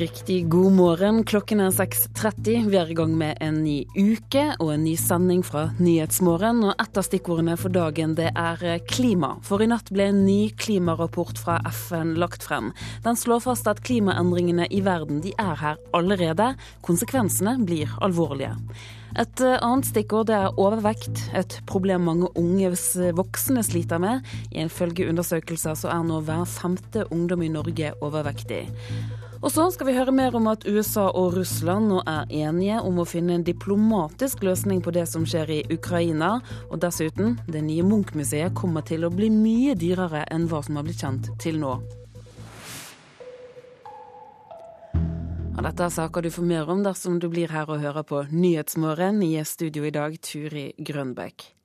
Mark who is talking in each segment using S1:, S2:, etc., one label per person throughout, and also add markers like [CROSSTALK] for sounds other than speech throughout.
S1: Riktig god morgen. Klokken er 6.30. Vi er i gang med en ny uke og en ny sending fra Nyhetsmorgen. Og et av stikkordene for dagen det er klima. For i natt ble en ny klimarapport fra FN lagt frem. Den slår fast at klimaendringene i verden de er her allerede. Konsekvensene blir alvorlige. Et annet stikkord er overvekt, et problem mange unge voksne sliter med. Ifølge undersøkelser så er nå hver femte ungdom i Norge overvektig. Og så skal vi høre mer om at USA og Russland nå er enige om å finne en diplomatisk løsning på det som skjer i Ukraina. Og dessuten, det nye Munch-museet kommer til å bli mye dyrere enn hva som har blitt kjent til nå. Og dette er saker du får mer om dersom du blir her og hører på Nyhetsmorgen. I studio i dag, Turi Grønbekk.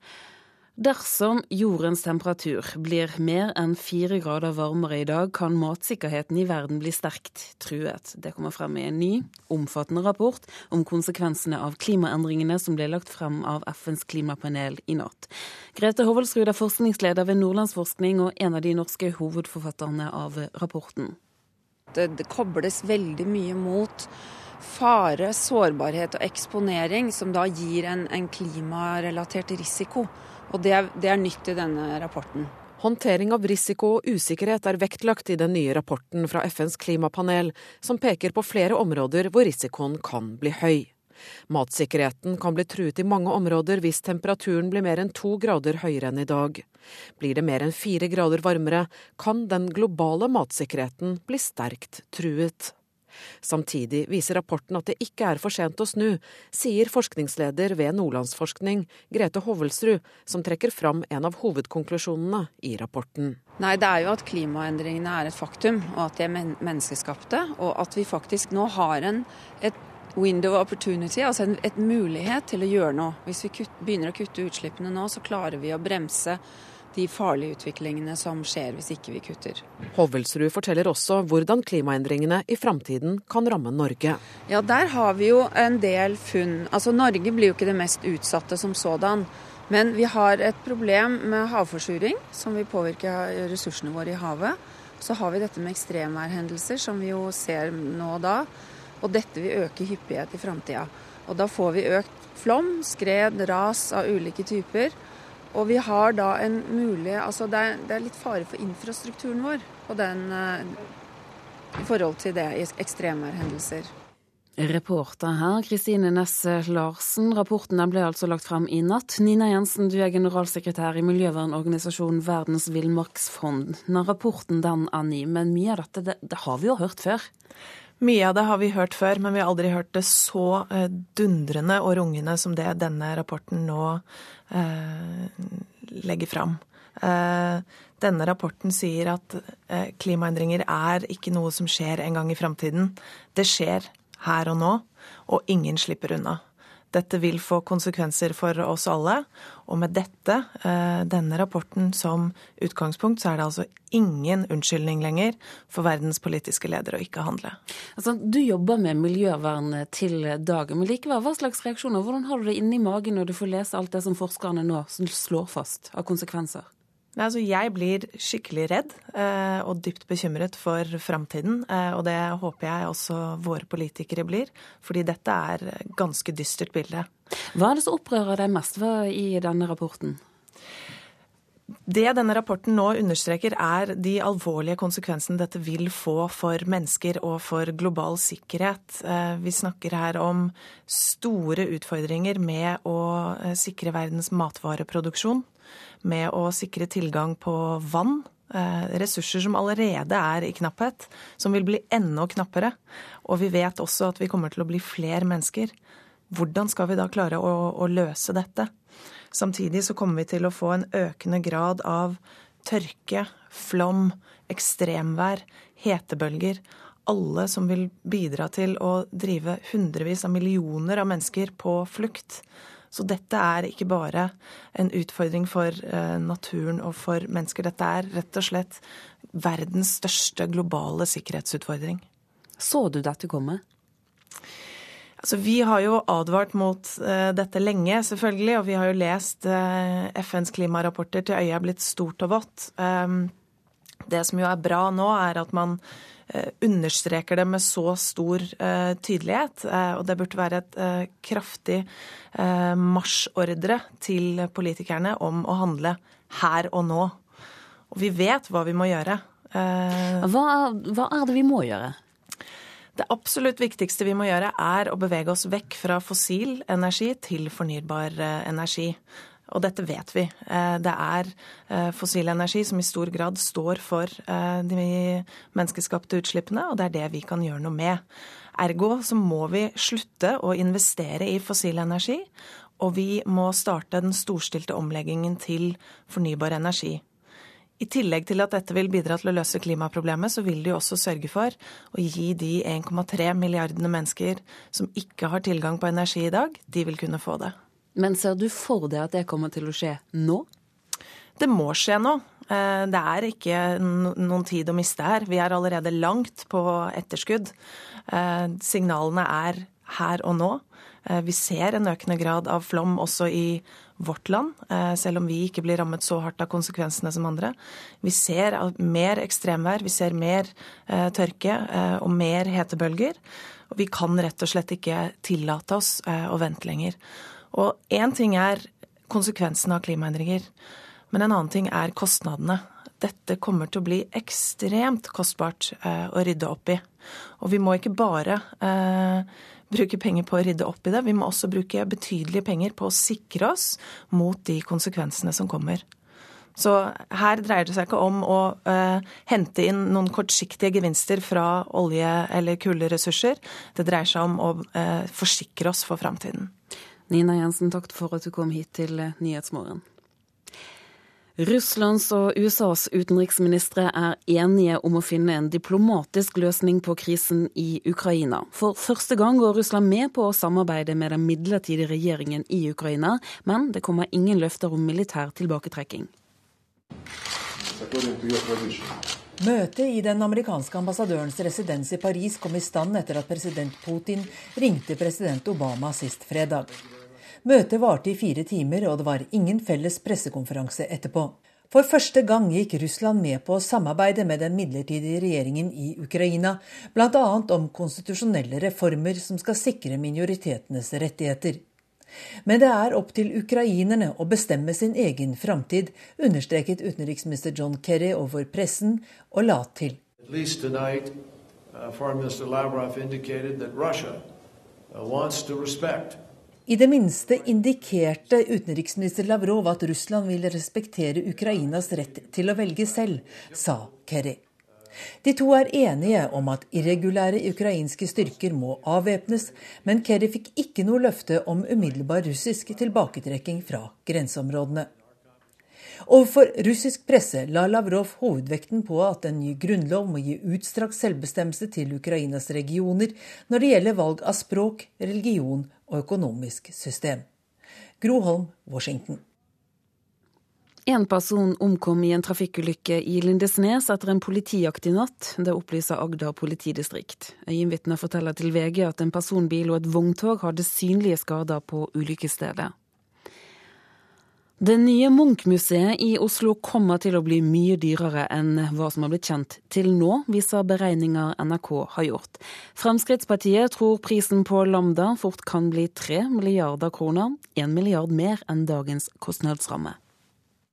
S1: Dersom jordens temperatur blir mer enn fire grader varmere i dag, kan matsikkerheten i verden bli sterkt truet. Det kommer frem i en ny, omfattende rapport om konsekvensene av klimaendringene som ble lagt frem av FNs klimapanel i natt. Grete Hovelsrud er forskningsleder ved Nordlandsforskning og en av de norske hovedforfatterne av rapporten.
S2: Det, det kobles veldig mye mot fare, sårbarhet og eksponering, som da gir en, en klimarelatert risiko. Og det er, det er nytt i denne rapporten.
S3: Håndtering av risiko og usikkerhet er vektlagt i den nye rapporten fra FNs klimapanel, som peker på flere områder hvor risikoen kan bli høy. Matsikkerheten kan bli truet i mange områder hvis temperaturen blir mer enn to grader høyere enn i dag. Blir det mer enn fire grader varmere, kan den globale matsikkerheten bli sterkt truet. Samtidig viser rapporten at det ikke er for sent å snu, sier forskningsleder ved Nordlandsforskning, Grete Hovelsrud, som trekker fram en av hovedkonklusjonene i rapporten.
S2: Nei, Det er jo at klimaendringene er et faktum, og at de er menneskeskapte. Og at vi faktisk nå har en, et window opportunity, altså en et mulighet til å gjøre noe. Hvis vi kutt, begynner å kutte utslippene nå, så klarer vi å bremse de farlige utviklingene som skjer hvis ikke vi kutter.
S3: Hovelsrud forteller også hvordan klimaendringene i framtiden kan ramme Norge.
S2: Ja, Der har vi jo en del funn. Altså Norge blir jo ikke det mest utsatte som sådan. Men vi har et problem med havforsuring, som vil påvirke ressursene våre i havet. Så har vi dette med ekstremværhendelser, som vi jo ser nå og da. Og dette vil øke hyppighet i framtida. Og da får vi økt flom, skred, ras av ulike typer. Og vi har da en mulig Altså det er, det er litt fare for infrastrukturen vår og den, uh, i forhold til det i ekstremværhendelser.
S1: Reporter her, Kristine Nesse Larsen. Rapporten ble altså lagt frem i natt. Nina Jensen, du er generalsekretær i miljøvernorganisasjonen Verdens villmarksfond. Rapporten den er ny, men mye av dette det, det har vi jo hørt før?
S4: Mye av det har vi hørt før, men vi har aldri hørt det så eh, dundrende og rungende som det denne rapporten nå eh, legger fram. Eh, denne rapporten sier at eh, klimaendringer er ikke noe som skjer en gang i framtiden. Det skjer her og nå, og ingen slipper unna. Dette vil få konsekvenser for oss alle. Og med dette, eh, denne rapporten som utgangspunkt, så er det altså ingen unnskyldning lenger for verdens politiske ledere å ikke handle.
S1: Altså, du jobber med miljøvern til dagen, men likevel, hva slags reaksjoner? Hvordan har du det inni magen når du får lese alt det som forskerne nå slår fast av konsekvenser?
S4: Altså, jeg blir skikkelig redd eh, og dypt bekymret for framtiden. Eh, og det håper jeg også våre politikere blir, fordi dette er ganske dystert bilde.
S1: Hva er det som opprører deg mest i denne rapporten?
S4: Det denne rapporten nå understreker, er de alvorlige konsekvensene dette vil få for mennesker og for global sikkerhet. Eh, vi snakker her om store utfordringer med å eh, sikre verdens matvareproduksjon med å sikre tilgang på vann. Eh, ressurser som allerede er i knapphet, som vil bli enda knappere. Og vi vet også at vi kommer til å bli flere mennesker. Hvordan skal vi da klare å, å løse dette? Samtidig så kommer vi til å få en økende grad av tørke, flom, ekstremvær, hetebølger. Alle som vil bidra til å drive hundrevis av millioner av mennesker på flukt. Så dette er ikke bare en utfordring for eh, naturen og for mennesker. Dette er rett og slett verdens største globale sikkerhetsutfordring.
S1: Så du dette komme?
S4: Altså, vi har jo advart mot uh, dette lenge, selvfølgelig. Og vi har jo lest uh, FNs klimarapporter til øyet er blitt stort og vått. Um, det som jo er bra nå, er at man understreker det med så stor tydelighet. Og det burde være et kraftig marsjordre til politikerne om å handle her og nå. Og vi vet hva vi må gjøre.
S1: Hva, hva er det vi må gjøre?
S4: Det absolutt viktigste vi må gjøre, er å bevege oss vekk fra fossil energi til fornybar eh, energi. Og dette vet vi. Eh, det er eh, fossil energi som i stor grad står for de menneskeskapte utslippene, og det er det vi kan gjøre noe med. Ergo så må vi slutte å investere i fossil energi, og vi må starte den storstilte omleggingen til fornybar energi. I tillegg til at dette vil bidra til å løse klimaproblemet, så vil de også sørge for å gi de 1,3 milliardene mennesker som ikke har tilgang på energi i dag, de vil kunne få det.
S1: Men ser du for deg at det kommer til å skje nå?
S4: Det må skje nå. Eh, det er ikke noen tid å miste her. Vi er allerede langt på etterskudd. Eh, signalene er her og nå. Eh, vi ser en økende grad av flom også i vårt land, selv om vi ikke blir rammet så hardt av konsekvensene som andre. Vi ser mer ekstremvær, vi ser mer tørke og mer hetebølger. Vi kan rett og slett ikke tillate oss å vente lenger. Og én ting er konsekvensene av klimaendringer, men en annen ting er kostnadene. Dette kommer til å bli ekstremt kostbart å rydde opp i. Og vi må ikke bare bruke penger på å rydde opp i det. Vi må også bruke betydelige penger på å sikre oss mot de konsekvensene som kommer. Så her dreier det seg ikke om å eh, hente inn noen kortsiktige gevinster fra olje- eller kullressurser. Det dreier seg om å eh, forsikre oss for framtiden.
S1: Nina Jensen, takk for at du kom hit til Nyhetsmorgen. Russlands og USAs utenriksministre er enige om å finne en diplomatisk løsning på krisen i Ukraina. For første gang går Russland med på å samarbeide med den midlertidige regjeringen i Ukraina, men det kommer ingen løfter om militær tilbaketrekking.
S5: Møtet i den amerikanske ambassadørens residens i Paris kom i stand etter at president Putin ringte president Obama sist fredag. Møtet varte i fire timer, og det var ingen felles pressekonferanse etterpå. For første gang gikk Russland med på å samarbeide med den midlertidige regjeringen i Ukraina, bl.a. om konstitusjonelle reformer som skal sikre minoritetenes rettigheter. Men det er opp til ukrainerne å bestemme sin egen framtid, understreket utenriksminister John Kerry overfor pressen, og la til. Tonight, uh, Lavrov indicated that Russia uh, wants to respect i det minste indikerte utenriksminister Lavrov at Russland vil respektere Ukrainas rett til å velge selv, sa Kerry. De to er enige om at irregulære ukrainske styrker må avvæpnes, men Kerry fikk ikke noe løfte om umiddelbar russisk tilbaketrekking fra grenseområdene. Overfor russisk presse la Lavrov hovedvekten på at en ny grunnlov må gi utstrakt selvbestemmelse til Ukrainas regioner når det gjelder valg av språk, religion og økonomisk system. Groholm, Washington.
S1: En person omkom i en trafikkulykke i Lindesnes etter en politijakt i natt. Det opplyser Agder politidistrikt. Øyenvitner forteller til VG at en personbil og et vogntog hadde synlige skader på ulykkesstedet. Det nye Munch-museet i Oslo kommer til å bli mye dyrere enn hva som har blitt kjent til nå, viser beregninger NRK har gjort. Fremskrittspartiet tror prisen på Lambda fort kan bli tre milliarder kroner, en milliard mer enn dagens kostnadsramme.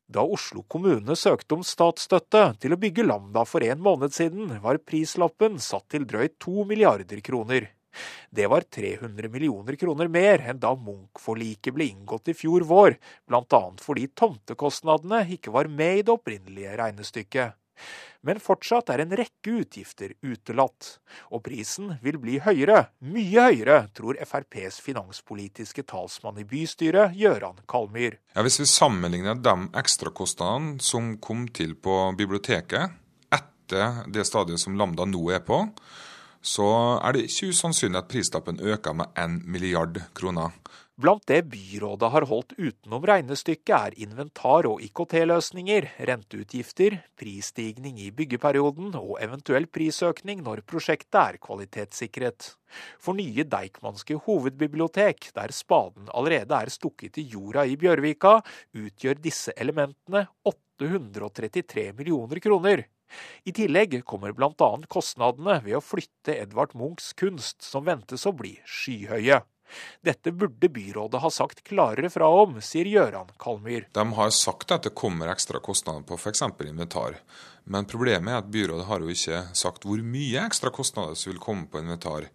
S6: Da Oslo kommune søkte om statsstøtte til å bygge Lambda for en måned siden, var prislappen satt til drøyt to milliarder kroner. Det var 300 millioner kroner mer enn da Munch-forliket ble inngått i fjor vår, bl.a. fordi tomtekostnadene ikke var med i det opprinnelige regnestykket. Men fortsatt er en rekke utgifter utelatt, og prisen vil bli høyere, mye høyere, tror FrPs finanspolitiske talsmann i bystyret, Gøran Kalmyr.
S7: Ja, hvis vi sammenligner de ekstrakostnadene som kom til på biblioteket etter det stadiet som Lambda nå er på, så er det ikke usannsynlig at prislappen øker med 1 milliard kroner.
S6: Blant det byrådet har holdt utenom regnestykket, er inventar- og IKT-løsninger, renteutgifter, prisstigning i byggeperioden og eventuell prisøkning når prosjektet er kvalitetssikret. For nye Deichmanske hovedbibliotek, der spaden allerede er stukket i jorda i Bjørvika, utgjør disse elementene 833 millioner kroner. I tillegg kommer bl.a. kostnadene ved å flytte Edvard Munchs kunst, som ventes å bli skyhøye. Dette burde byrådet ha sagt klarere fra om, sier Gøran Kalmyr.
S7: De har sagt at det kommer ekstra kostnader på f.eks. inventar. Men problemet er at byrådet har jo ikke sagt hvor mye ekstra kostnader som vil komme på inventar.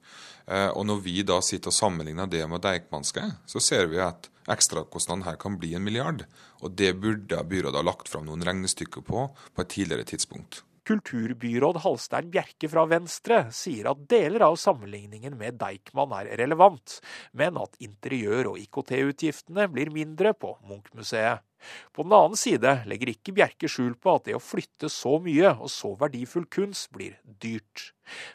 S7: Eh, og når vi da sitter og sammenligner det med Deichmanske, så ser vi at ekstrakostnaden her kan bli en milliard. Og det burde byrådet ha lagt fram noen regnestykker på på et tidligere tidspunkt.
S6: Kulturbyråd Halstein Bjerke fra Venstre sier at deler av sammenligningen med Deichman er relevant, men at interiør- og IKT-utgiftene blir mindre på Munch-museet. På den annen side legger ikke Bjerke skjul på at det å flytte så mye og så verdifull kunst blir dyrt.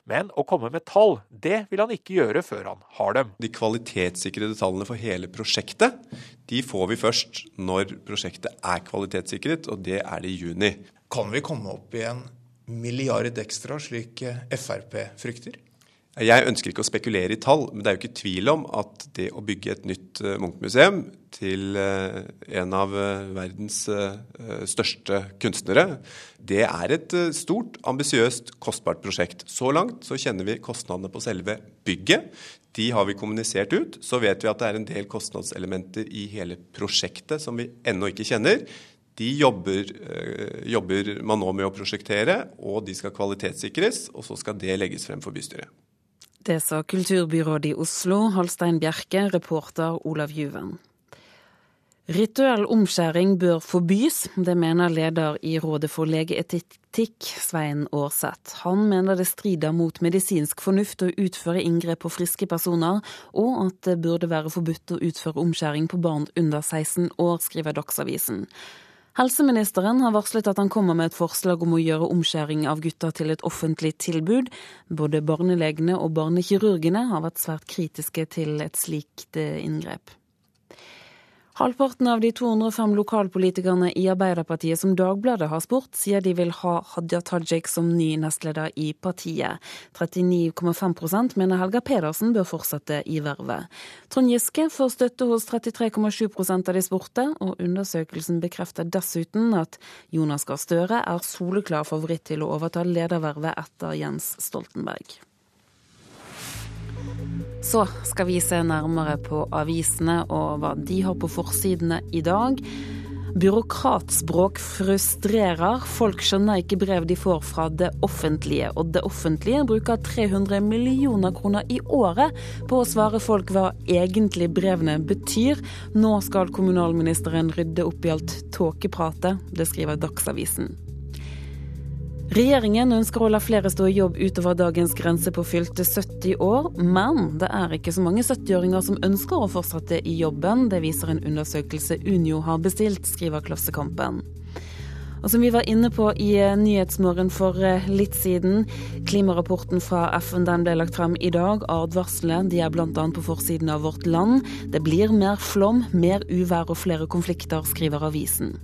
S6: Men å komme med tall, det vil han ikke gjøre før han har dem.
S8: De kvalitetssikrede tallene for hele prosjektet de får vi først når prosjektet er kvalitetssikret, og det er det i juni.
S9: Kan vi komme opp i en milliard ekstra, slik Frp frykter?
S8: Jeg ønsker ikke å spekulere i tall, men det er jo ikke tvil om at det å bygge et nytt eh, Munch-museum til eh, en av eh, verdens største kunstnere, det er et stort, ambisiøst, kostbart prosjekt. Så langt så kjenner vi kostnadene på selve bygget. De har vi kommunisert ut. Så vet vi at det er en del kostnadselementer i hele prosjektet som vi ennå ikke kjenner. De jobber, jobber, man nå med å prosjektere, og de skal kvalitetssikres. Og så skal det legges frem for bystyret.
S1: Det sa kulturbyrådet i Oslo, Halstein Bjerke, reporter Olav Juven. Rituell omskjæring bør forbys, det mener leder i Rådet for legeetikk, Svein Aarseth. Han mener det strider mot medisinsk fornuft å utføre inngrep på friske personer, og at det burde være forbudt å utføre omskjæring på barn under 16 år, skriver Dagsavisen. Helseministeren har varslet at han kommer med et forslag om å gjøre omskjæring av gutter til et offentlig tilbud. Både barnelegene og barnekirurgene har vært svært kritiske til et slikt eh, inngrep. Halvparten av de 205 lokalpolitikerne i Arbeiderpartiet som Dagbladet har spurt, sier de vil ha Hadia Tajik som ny nestleder i partiet. 39,5% mener Helga Pedersen bør fortsette i vervet. Trond Giske får støtte hos 33,7% av de spurte, og undersøkelsen bekrefter dessuten at Jonas Gahr Støre er soleklar favoritt til å overta ledervervet etter Jens Stoltenberg. Så skal vi se nærmere på avisene og hva de har på forsidene i dag. Byråkratspråk frustrerer. Folk skjønner ikke brev de får fra det offentlige. Og det offentlige bruker 300 millioner kroner i året på å svare folk hva egentlig brevene betyr. Nå skal kommunalministeren rydde opp i alt tåkepratet. Det skriver Dagsavisen. Regjeringen ønsker å la flere stå i jobb utover dagens grense på fylte 70 år, men det er ikke så mange 70-åringer som ønsker å fortsette i jobben. Det viser en undersøkelse Unio har bestilt, skriver Klassekampen. Og som vi var inne på i eh, Nyhetsmorgen for eh, litt siden, klimarapporten fra FN den ble lagt frem i dag. Advarslene de er bl.a. på forsiden av Vårt Land. Det blir mer flom, mer uvær og flere konflikter, skriver avisen.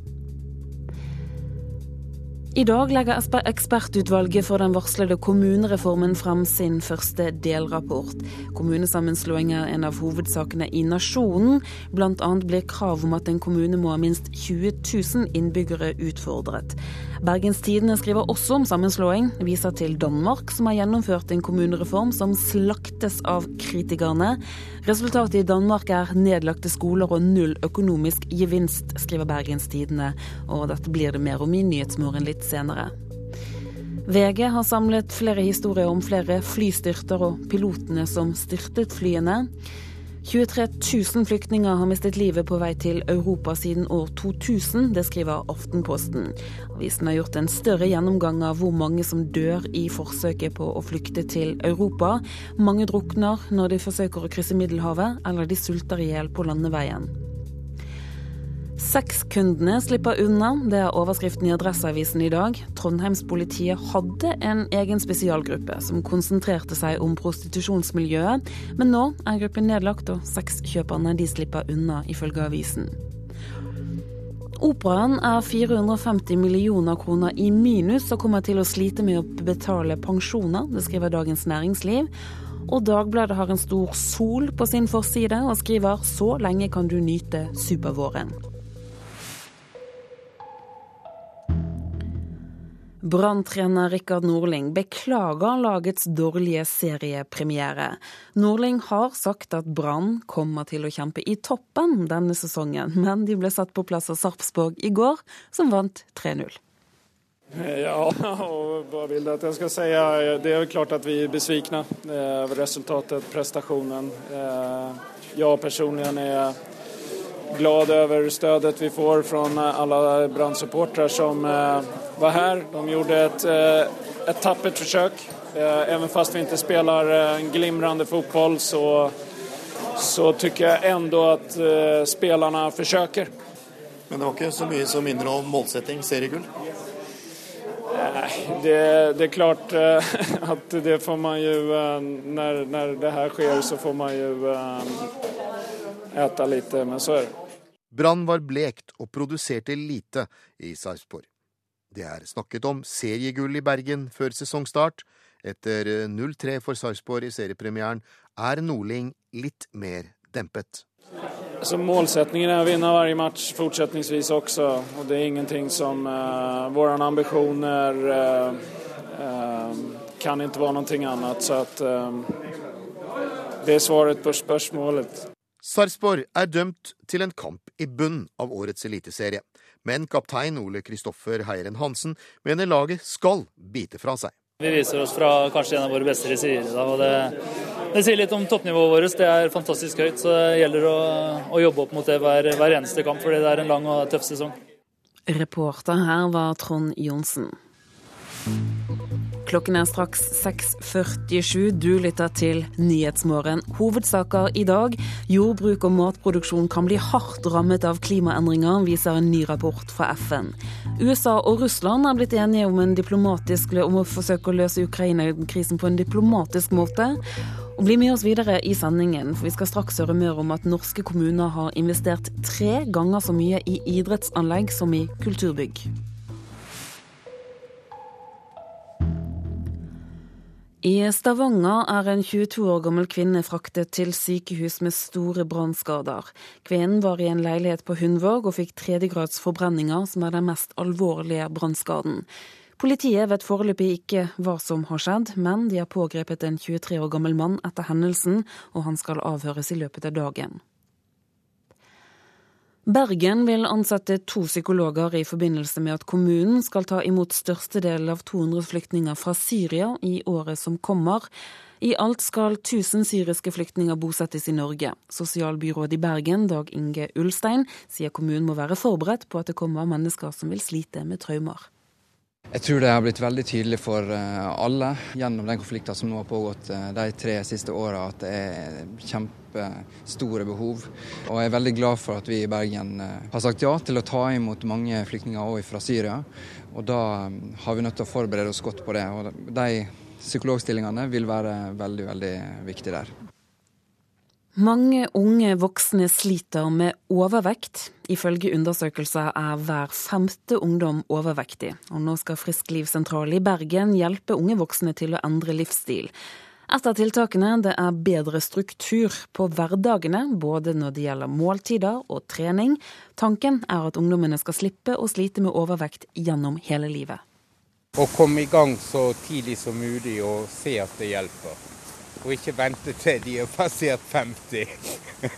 S1: I dag legger ekspertutvalget for den varslede kommunereformen frem sin første delrapport. Kommunesammenslåing er en av hovedsakene i nasjonen. Bl.a. blir krav om at en kommune må ha minst 20 000 innbyggere utfordret. Bergens Tidende skriver også om sammenslåing, viser til Danmark, som har gjennomført en kommunereform som slaktes av kritikerne. Resultatet i Danmark er nedlagte skoler og null økonomisk gevinst, skriver Bergenstidene. Og dette blir det mer om i Nyhetsmorgen litt senere. VG har samlet flere historier om flere flystyrter og pilotene som styrtet flyene. 23 000 flyktninger har mistet livet på vei til Europa siden år 2000. Det skriver Aftenposten. Avisen har gjort en større gjennomgang av hvor mange som dør i forsøket på å flykte til Europa. Mange drukner når de forsøker å krysse Middelhavet, eller de sulter i hjel på landeveien. Sexkundene slipper unna, det er overskriften i Adresseavisen i dag. Trondheimspolitiet hadde en egen spesialgruppe som konsentrerte seg om prostitusjonsmiljøet, men nå er gruppen nedlagt og sexkjøperne de slipper unna, ifølge avisen. Operaen er 450 millioner kroner i minus og kommer til å slite med å betale pensjoner, det skriver Dagens Næringsliv. Og Dagbladet har en stor sol på sin forside og skriver 'Så lenge kan du nyte supervåren'. Branntrener Rikard Norling beklager lagets dårlige seriepremiere. Norling har sagt at Brann kommer til å kjempe i toppen denne sesongen, men de ble satt på plass av Sarpsborg i går, som vant 3-0.
S10: Ja, [LAUGHS] og hva vil det at jeg skal si? Det er klart at vi er besvikne over resultatet, prestasjonen. Eh, jeg personlig er glad over støtet vi får fra alle Brann-supportere som eh, var her. De gjorde et, eh, et tappert forsøk. Even eh, fast vi ikke spiller en glimrende fotball, så, så syns jeg ennå at spillerne forsøker.
S11: Men det var ikke så mye som minner om målsetting, seriegull?
S10: Det, det, er klart [LAUGHS] at det får man jo når, når det her skjer, så får man jo ete litt, men så er det.
S12: Brann var blekt og produserte lite i Sarpsborg. Det er snakket om seriegull i Bergen før sesongstart. Etter 0-3 for Sarpsborg i seriepremieren er Nordling litt mer dempet.
S10: Så målsettingen er å vinne hver match fortsetningsvis også. Og det er ingenting som uh, Våre ambisjoner uh, uh, kan ikke være noe annet. Så at, uh, det er svaret på spørsmålet.
S12: Sarpsborg er dømt til en kamp i bunn av årets eliteserie. Men kaptein Ole Kristoffer Heieren Hansen mener laget skal bite fra seg.
S13: Vi viser oss fra kanskje en av våre beste sider i dag. og det, det, sier litt om toppnivået vårt. Det er fantastisk høyt. Så det gjelder å, å jobbe opp mot det hver, hver eneste kamp, fordi det er en lang og tøff sesong.
S1: Reporter her var Trond Johnsen. Klokken er straks 6.47. Du lytter til Nyhetsmorgen. Hovedsaker i dag. Jordbruk og matproduksjon kan bli hardt rammet av klimaendringer, viser en ny rapport fra FN. USA og Russland er blitt enige om, om å forsøke å løse Ukraina-krisen på en diplomatisk måte. Og Bli med oss videre i sendingen, for vi skal straks høre mer om at norske kommuner har investert tre ganger så mye i idrettsanlegg som i kulturbygg. I Stavanger er en 22 år gammel kvinne fraktet til sykehus med store brannskader. Kvinnen var i en leilighet på Hundvåg og fikk tredjegrads forbrenninger, som er den mest alvorlige brannskaden. Politiet vet foreløpig ikke hva som har skjedd, men de har pågrepet en 23 år gammel mann etter hendelsen, og han skal avhøres i løpet av dagen. Bergen vil ansette to psykologer i forbindelse med at kommunen skal ta imot størstedelen av 200 flyktninger fra Syria i året som kommer. I alt skal 1000 syriske flyktninger bosettes i Norge. Sosialbyråd i Bergen, Dag Inge Ulstein, sier kommunen må være forberedt på at det kommer mennesker som vil slite med traumer.
S14: Jeg tror det har blitt veldig tydelig for eh, alle gjennom den konflikten som nå har pågått eh, de tre siste åra, at det er kjempestore behov. Og jeg er veldig glad for at vi i Bergen eh, har sagt ja til å ta imot mange flyktninger òg fra Syria. Og da har vi nødt til å forberede oss godt på det. Og de psykologstillingene vil være veldig, veldig viktige der.
S1: Mange unge voksne sliter med overvekt. Ifølge undersøkelser er hver femte ungdom overvektig. Og nå skal Frisklivssentralen i Bergen hjelpe unge voksne til å endre livsstil. Et av tiltakene det er bedre struktur på hverdagene, både når det gjelder måltider og trening. Tanken er at ungdommene skal slippe å slite med overvekt gjennom hele livet.
S15: Å komme i gang så tidlig som mulig og se at det hjelper og ikke vente til de har passert 50.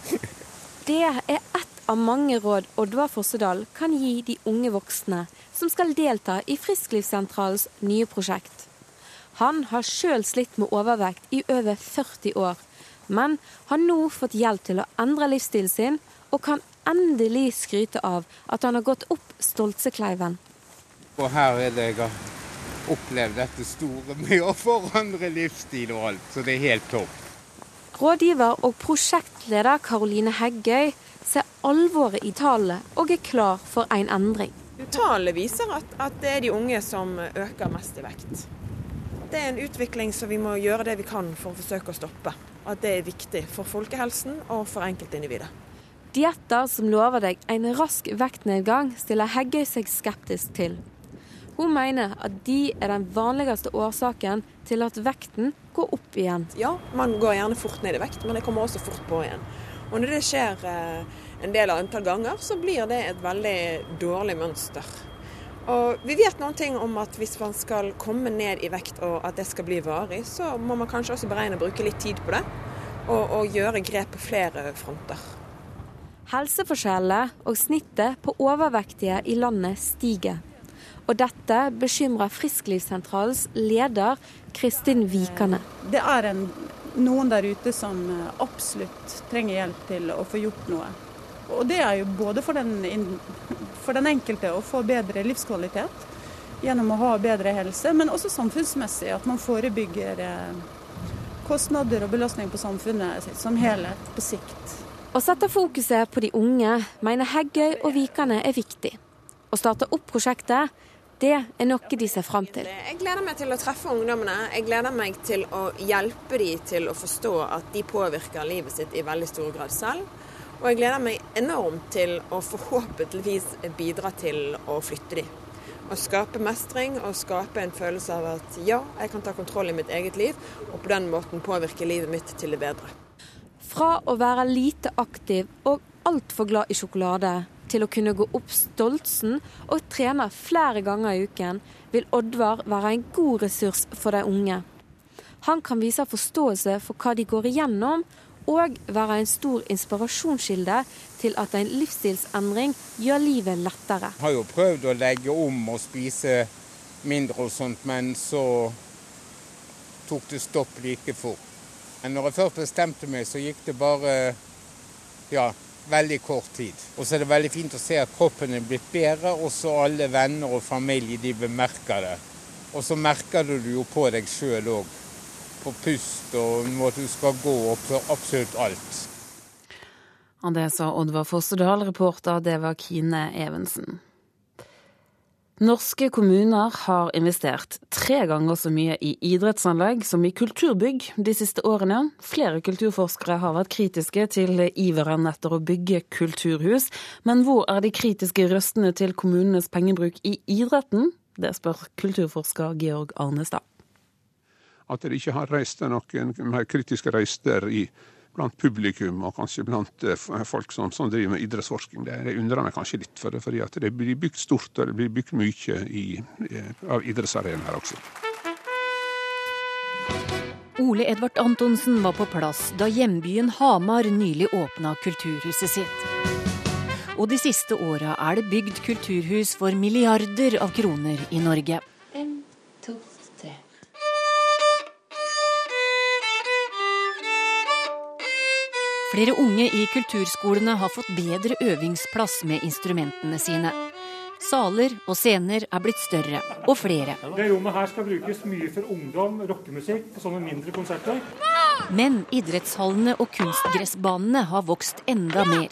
S15: [LAUGHS]
S16: det er ett av mange råd Oddvar Fossedal kan gi de unge voksne som skal delta i Frisklivssentralens nye prosjekt. Han har sjøl slitt med overvekt i over 40 år, men har nå fått hjelp til å endre livsstilen sin, og kan endelig skryte av at han har gått opp Stoltsekleiven.
S15: Og her er det opplevd dette store med å forandre livsstil og alt, så det er helt topp.
S16: Rådgiver og prosjektleder Karoline Heggøy ser alvoret i tallene og er klar for en endring.
S17: Tallene viser at, at, det er de unge som øker mest i vekt. Det er en utvikling som vi må gjøre det vi kan for å forsøke å stoppe. At det er viktig for folkehelsen og for enkeltindividet.
S16: Dietter som lover deg en rask vektnedgang, stiller Heggøy seg skeptisk til. Hun mener at de er den vanligste årsaken til at vekten går opp igjen.
S17: Ja, man går gjerne fort ned i vekt, men det kommer også fort på igjen. Og når det skjer eh, en del av antall ganger, så blir det et veldig dårlig mønster. Og vi vet noen ting om at hvis man skal komme ned i vekt og at det skal bli varig, så må man kanskje også beregne å bruke litt tid på det. Og, og gjøre grep på flere fronter.
S16: Helseforskjellene og snittet på overvektige i landet stiger. Og dette bekymrer Frisklivssentralens leder Kristin Vikane.
S18: Det er en, noen der ute som absolutt trenger hjelp til å få gjort noe. Og det er jo både for den, for den enkelte å få bedre livskvalitet gjennom å ha bedre helse, men også samfunnsmessig. At man forebygger eh, kostnader og belastning på samfunnet som helhet på sikt.
S16: Å sette fokuset på de unge mener Heggøy og Vikane er viktig. Å starte opp prosjektet, det er noe de ser fram til.
S17: Jeg gleder meg til å treffe ungdommene. Jeg gleder meg til å hjelpe dem til å forstå at de påvirker livet sitt i veldig stor grad selv. Og jeg gleder meg enormt til å forhåpentligvis bidra til å flytte dem. Å skape mestring og skape en følelse av at ja, jeg kan ta kontroll i mitt eget liv, og på den måten påvirke livet mitt til det bedre.
S16: Fra å være lite aktiv og altfor glad i sjokolade, til å kunne gå opp Stoltsen og trene flere ganger i uken, vil Oddvar være en god ressurs for de unge. Han kan vise forståelse for hva de går igjennom, og være en stor inspirasjonskilde til at en livsstilsendring gjør livet lettere.
S15: Jeg har jo prøvd å legge om og spise mindre og sånt, men så tok det stopp like fort. Men når jeg først bestemte meg, så gikk det bare ja, veldig kort tid. Og så er det veldig fint å se at kroppen er blitt bedre, og så alle venner og familie de bemerker det. Og så merker du det jo på deg sjøl òg. På pust og når du skal gå og på absolutt alt.
S1: Det sa Oddvar Fossedal, reporter det var Kine Evensen. Norske kommuner har investert tre ganger så mye i idrettsanlegg som i kulturbygg de siste årene. Flere kulturforskere har vært kritiske til iveren etter å bygge kulturhus. Men hvor er de kritiske røstene til kommunenes pengebruk i idretten? Det spør kulturforsker Georg Arnestad.
S19: At de ikke har reist noen mer kritiske røster i blant publikum og kanskje blant eh, folk som, som driver med idrettsforskning. Det, undrer meg kanskje litt, for det, fordi at det blir bygd stort og det blir bygd mye i, eh, av idrettsarenaer også.
S20: Ole Edvard Antonsen var på plass da hjembyen Hamar nylig åpna kulturhuset sitt. Og de siste åra er det bygd kulturhus for milliarder av kroner i Norge. Flere unge i kulturskolene har fått bedre øvingsplass med instrumentene sine. Saler og scener er blitt større og flere.
S21: Det rommet her skal brukes mye for ungdom, rockemusikk og sånne mindre konserter.
S20: Men idrettshallene og kunstgressbanene har vokst enda mer.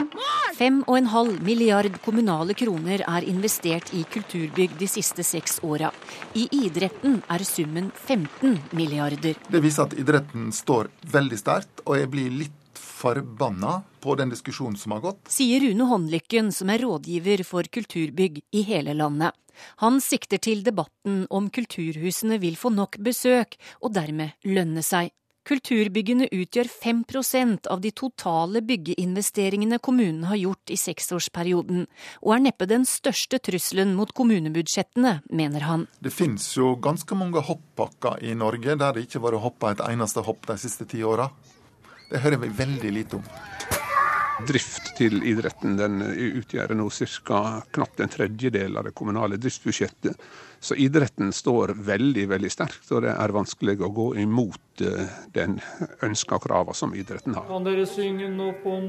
S20: 5,5 milliard kommunale kroner er investert i kulturbygg de siste seks åra. I idretten er summen 15 milliarder.
S22: Det viser at idretten står veldig sterkt, og jeg blir litt forbanna på den diskusjonen som har gått.
S20: Sier Rune Håndlykken, som er rådgiver for kulturbygg i hele landet. Han sikter til debatten om kulturhusene vil få nok besøk, og dermed lønne seg. Kulturbyggene utgjør 5% av de totale byggeinvesteringene kommunen har gjort i seksårsperioden, og er neppe den største trusselen mot kommunebudsjettene, mener han.
S22: Det finnes jo ganske mange hoppbakker i Norge der det ikke har vært hoppa et eneste hopp de siste ti åra. Det hører vi veldig lite om.
S19: Drift til idretten den utgjør nå ca. knapt en tredjedel av det kommunale driftsbudsjettet. Så idretten står veldig veldig sterkt, og det er vanskelig å gå imot eh, den ønska krava som idretten har.
S21: Kan dere synge nå på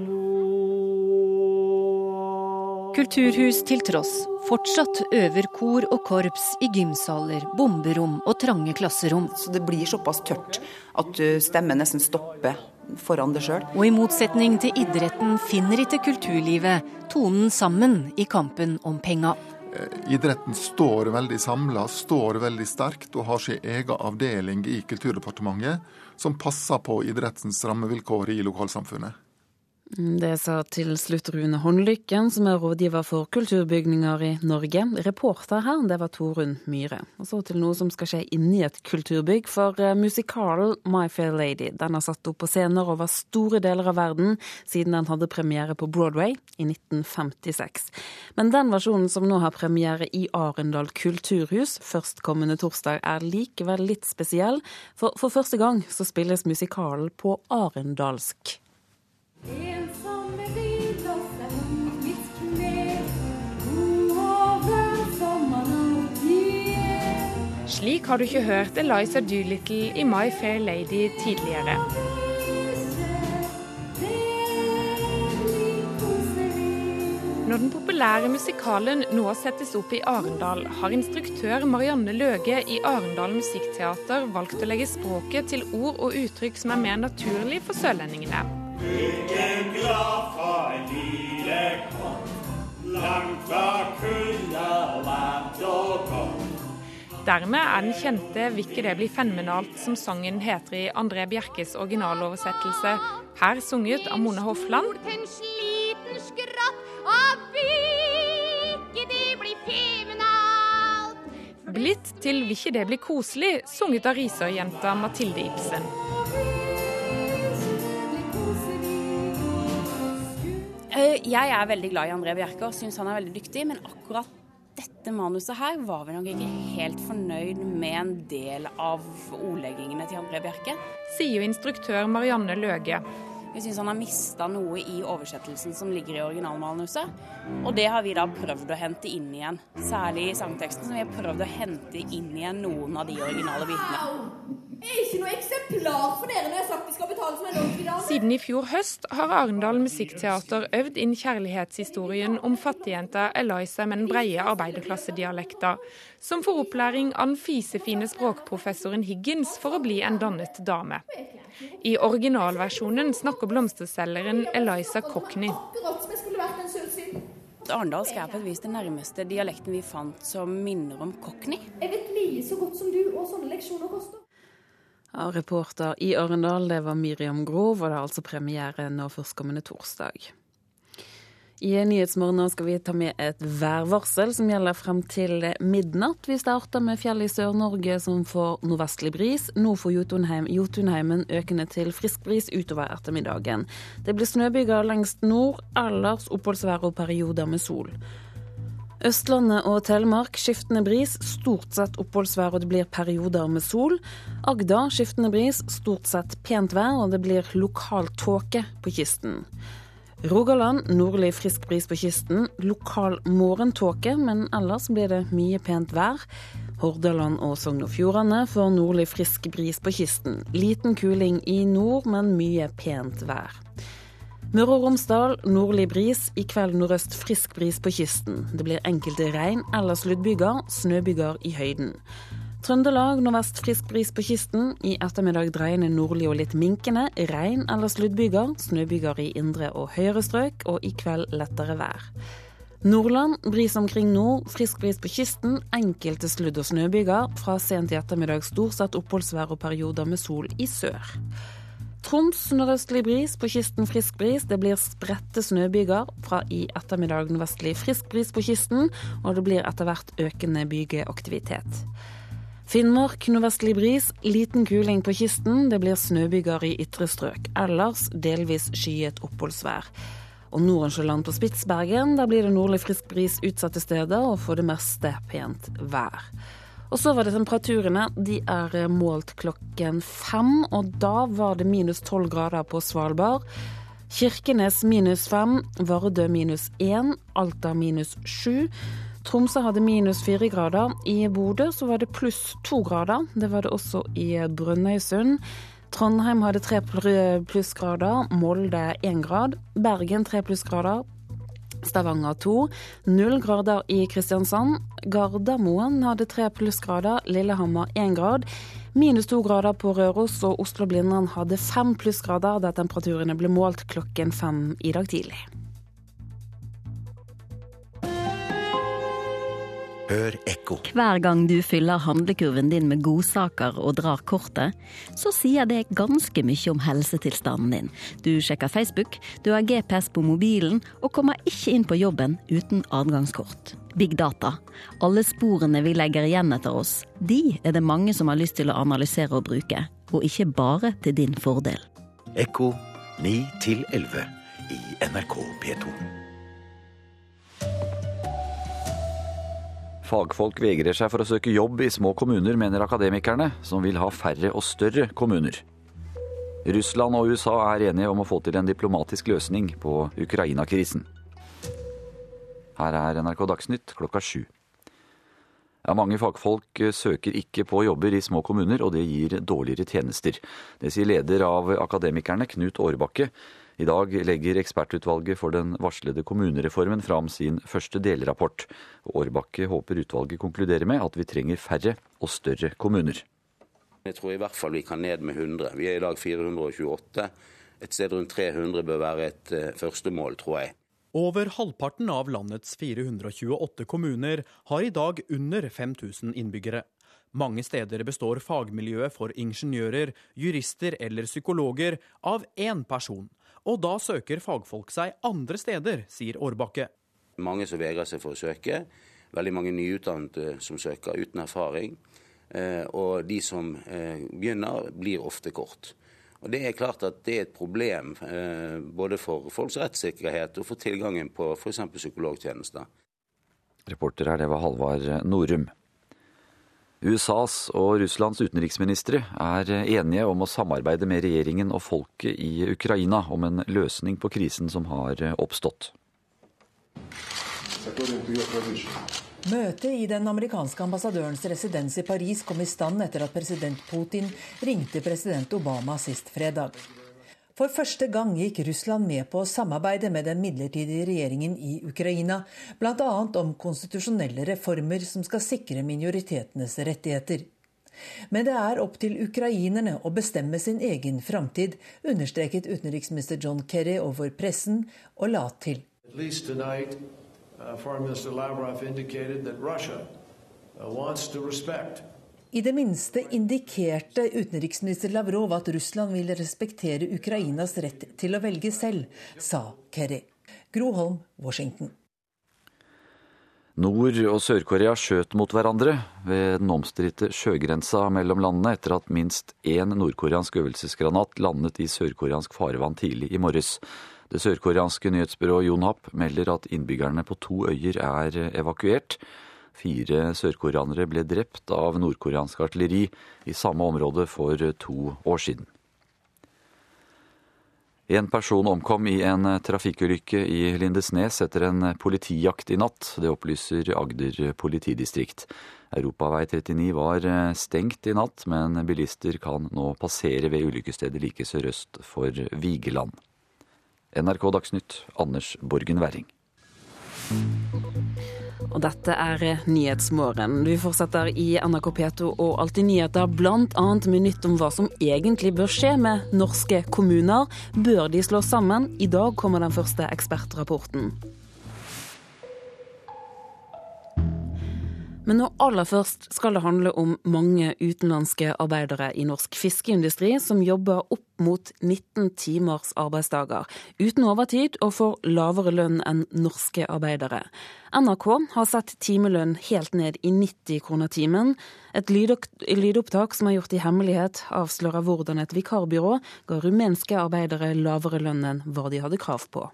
S20: Kulturhus til tross, fortsatt øver kor og korps i gymsaler, bomberom og trange klasserom.
S23: Så det blir såpass tørt at stemmen nesten stopper foran det sjøl.
S20: Og i motsetning til idretten finner ikke kulturlivet tonen sammen i kampen om penga.
S22: Eh, idretten står veldig samla, står veldig sterkt og har sin egen avdeling i Kulturdepartementet som passer på idrettens rammevilkår i lokalsamfunnet.
S1: Det sa til slutt Rune Håndlykken, som er rådgiver for kulturbygninger i Norge. Reporter her, det var Torunn Myhre. Og så til noe som skal skje inni et kulturbygg. For eh, musikalen My Fair Lady den har satt opp på scener over store deler av verden siden den hadde premiere på Broadway i 1956. Men den versjonen som nå har premiere i Arendal kulturhus førstkommende torsdag, er likevel litt spesiell. For for første gang så spilles musikalen på arendalsk.
S24: Slik har du ikke hørt Eliza Doolittle i My Fair Lady tidligere. Når den populære musikalen nå settes opp i Arendal, har instruktør Marianne Løge i Arendal Musikkteater valgt å legge språket til ord og uttrykk som er mer naturlig for sørlendingene. Lykken glad fra en lille kont, langt fra kulde og varmt og godt. Dermed er den kjente 'Vikke det blir fenomenalt', som sangen heter i André Bjerkes originaloversettelse, her sunget av Mone Hofland. Blitt til 'Vil ikke det bli koselig', sunget av Risør-jenta Mathilde Ibsen.
S25: Jeg er veldig glad i André Bjerke og syns han er veldig dyktig, men akkurat dette manuset her var vi nok ikke helt fornøyd med en del av ordleggingene til André Bjerke.
S24: Sier instruktør Marianne Løge.
S25: Vi syns han har mista noe i oversettelsen som ligger i originalmanuset. Og det har vi da prøvd å hente inn igjen. Særlig i sangteksten, som vi har prøvd å hente inn igjen noen av de originale bitene.
S26: Jeg er ikke noe eksemplar for dere når jeg har sagt de skal betale som en ordentlig dame.
S24: Siden i fjor høst har Arendal Musikkteater øvd inn kjærlighetshistorien om fattigjenta Eliza med den breie arbeiderklassedialekta, som får opplæring av den fisefine språkprofessoren Higgins for å bli en dannet dame. I originalversjonen snakker blomsterselgeren Eliza Cockney.
S25: Arendalsk er på et vis den nærmeste dialekten vi fant som minner om cockney.
S26: Jeg vet mye så godt som du, og sånne leksjoner koster.
S1: Ja, reporter i Arendal, det var Miriam Grov, og det er altså premiere nå førstkommende torsdag. I Nyhetsmorgen skal vi ta med et værvarsel som gjelder frem til midnatt. Vi starter med fjell i Sør-Norge som får nordvestlig bris. Nord for Jotunheim, Jotunheimen økende til frisk bris utover ettermiddagen. Det blir snøbyger lengst nord, ellers oppholdsvær og perioder med sol. Østlandet og Telemark skiftende bris, stort sett oppholdsvær og det blir perioder med sol. Agder skiftende bris, stort sett pent vær og det blir lokal tåke på kysten. Rogaland nordlig frisk bris på kysten, lokal morgentåke, men ellers blir det mye pent vær. Hordaland og Sogn og Fjordane får nordlig frisk bris på kysten. Liten kuling i nord, men mye pent vær. Møre og Romsdal nordlig bris, i kveld nordøst frisk bris på kysten. Det blir enkelte regn- eller sluddbyger, snøbyger i høyden. Trøndelag nordvest frisk bris på kysten. I ettermiddag dreiende nordlig og litt minkende. Regn- eller sluddbyger, snøbyger i indre og høyere strøk, og i kveld lettere vær. Nordland bris omkring nord, frisk bris på kysten. Enkelte sludd- og snøbyger. Fra sent i ettermiddag stort sett oppholdsvær og perioder med sol i sør. Troms nordøstlig bris, på kysten frisk bris. Det blir spredte snøbyger. Fra i ettermiddag nordvestlig frisk bris på kysten, og det blir etter hvert økende bygeaktivitet. Finnmark nordvestlig bris, liten kuling på kysten. Det blir snøbyger i ytre strøk. Ellers delvis skyet oppholdsvær. Og Nordensjøland på Spitsbergen, der blir det nordlig frisk bris utsatte steder, og for det meste pent vær. Og så var det temperaturene. De er eh, målt klokken fem, og da var det minus tolv grader på Svalbard. Kirkenes minus fem, Vardø minus én, Alta minus sju. Tromsø hadde minus fire grader. I Bodø så var det pluss to grader. Det var det også i Brønnøysund. Trondheim hadde tre plussgrader, Molde én grad. Bergen tre plussgrader, Stavanger 2. Null grader i Kristiansand. Gardermoen hadde tre plussgrader. Lillehammer én grad. Minus to grader på Røros, og Oslo-Blindern hadde fem plussgrader der temperaturene ble målt klokken fem i dag tidlig.
S27: Hør ekko.
S28: Hver gang du fyller handlekurven din med godsaker og drar kortet, så sier det ganske mye om helsetilstanden din. Du sjekker Facebook, du har GPS på mobilen og kommer ikke inn på jobben uten adgangskort. Big data. Alle sporene vi legger igjen etter oss, de er det mange som har lyst til å analysere og bruke. Og ikke bare til din fordel.
S27: Ekko 9 11 i NRK P2.
S29: Fagfolk vegrer seg for å søke jobb i små kommuner, mener akademikerne, som vil ha færre og større kommuner. Russland og USA er enige om å få til en diplomatisk løsning på Ukraina-krisen. Her er NRK Dagsnytt klokka sju. Ja, mange fagfolk søker ikke på jobber i små kommuner, og det gir dårligere tjenester. Det sier leder av Akademikerne, Knut Årbakke. I dag legger ekspertutvalget for den varslede kommunereformen fram sin første delrapport. Årbakke håper utvalget konkluderer med at vi trenger færre og større kommuner.
S30: Jeg tror i hvert fall vi kan ned med 100. Vi er i dag 428. Et sted rundt 300 bør være et førstemål, første mål, tror jeg.
S31: Over halvparten av landets 428 kommuner har i dag under 5000 innbyggere. Mange steder består fagmiljøet for ingeniører, jurister eller psykologer av én person. Og da søker fagfolk seg andre steder, sier Årbakke.
S30: Mange som vegrer seg for å søke. Veldig mange nyutdannede som søker uten erfaring. Eh, og de som eh, begynner, blir ofte kort. Og Det er klart at det er et problem eh, både for folks rettssikkerhet og for tilgangen på f.eks. psykologtjenester.
S29: Reporter her, det var Halvard Norum. USAs og Russlands utenriksministre er enige om å samarbeide med regjeringen og folket i Ukraina om en løsning på krisen som har oppstått.
S5: Møtet i den amerikanske ambassadørens residens i Paris kom i stand etter at president Putin ringte president Obama sist fredag. For første gang gikk Russland med på å samarbeide med den midlertidige regjeringen i Ukraina, bl.a. om konstitusjonelle reformer som skal sikre minoritetenes rettigheter. Men det er opp til ukrainerne å bestemme sin egen framtid, understreket utenriksminister John Kerry over pressen, og la til. Uh, Foreign Minister Lavrov indicated that Russia uh, wants to i det minste indikerte utenriksminister Lavrov at Russland vil respektere Ukrainas rett til å velge selv, sa Kerry. Groholm, Washington.
S29: Nord- og Sør-Korea skjøt mot hverandre ved den omstridte sjøgrensa mellom landene etter at minst én nordkoreansk øvelsesgranat landet i sørkoreansk farvann tidlig i morges. Det sørkoreanske nyhetsbyrået Yonhap melder at innbyggerne på to øyer er evakuert. Fire sørkoreanere ble drept av nordkoreansk artilleri i samme område for to år siden. En person omkom i en trafikkulykke i Lindesnes etter en politijakt i natt. Det opplyser Agder politidistrikt. Europavei 39 var stengt i natt, men bilister kan nå passere ved ulykkesstedet like sørøst for Vigeland. NRK Dagsnytt, Anders Borgen Werring.
S1: Og dette er Nyhetsmorgen. Vi fortsetter i NRK P2 og Alltid nyheter, bl.a. med nytt om hva som egentlig bør skje med norske kommuner. Bør de slås sammen? I dag kommer den første ekspertrapporten. Men nå aller først skal det handle om mange utenlandske arbeidere i norsk fiskeindustri som jobber opp mot 19 timers arbeidsdager, uten overtid og får lavere lønn enn norske arbeidere. NRK har sett timelønn helt ned i 90 kroner timen. Et lydopptak som er gjort i hemmelighet, avslører hvordan et vikarbyrå ga rumenske arbeidere lavere lønn enn hva de hadde krav på.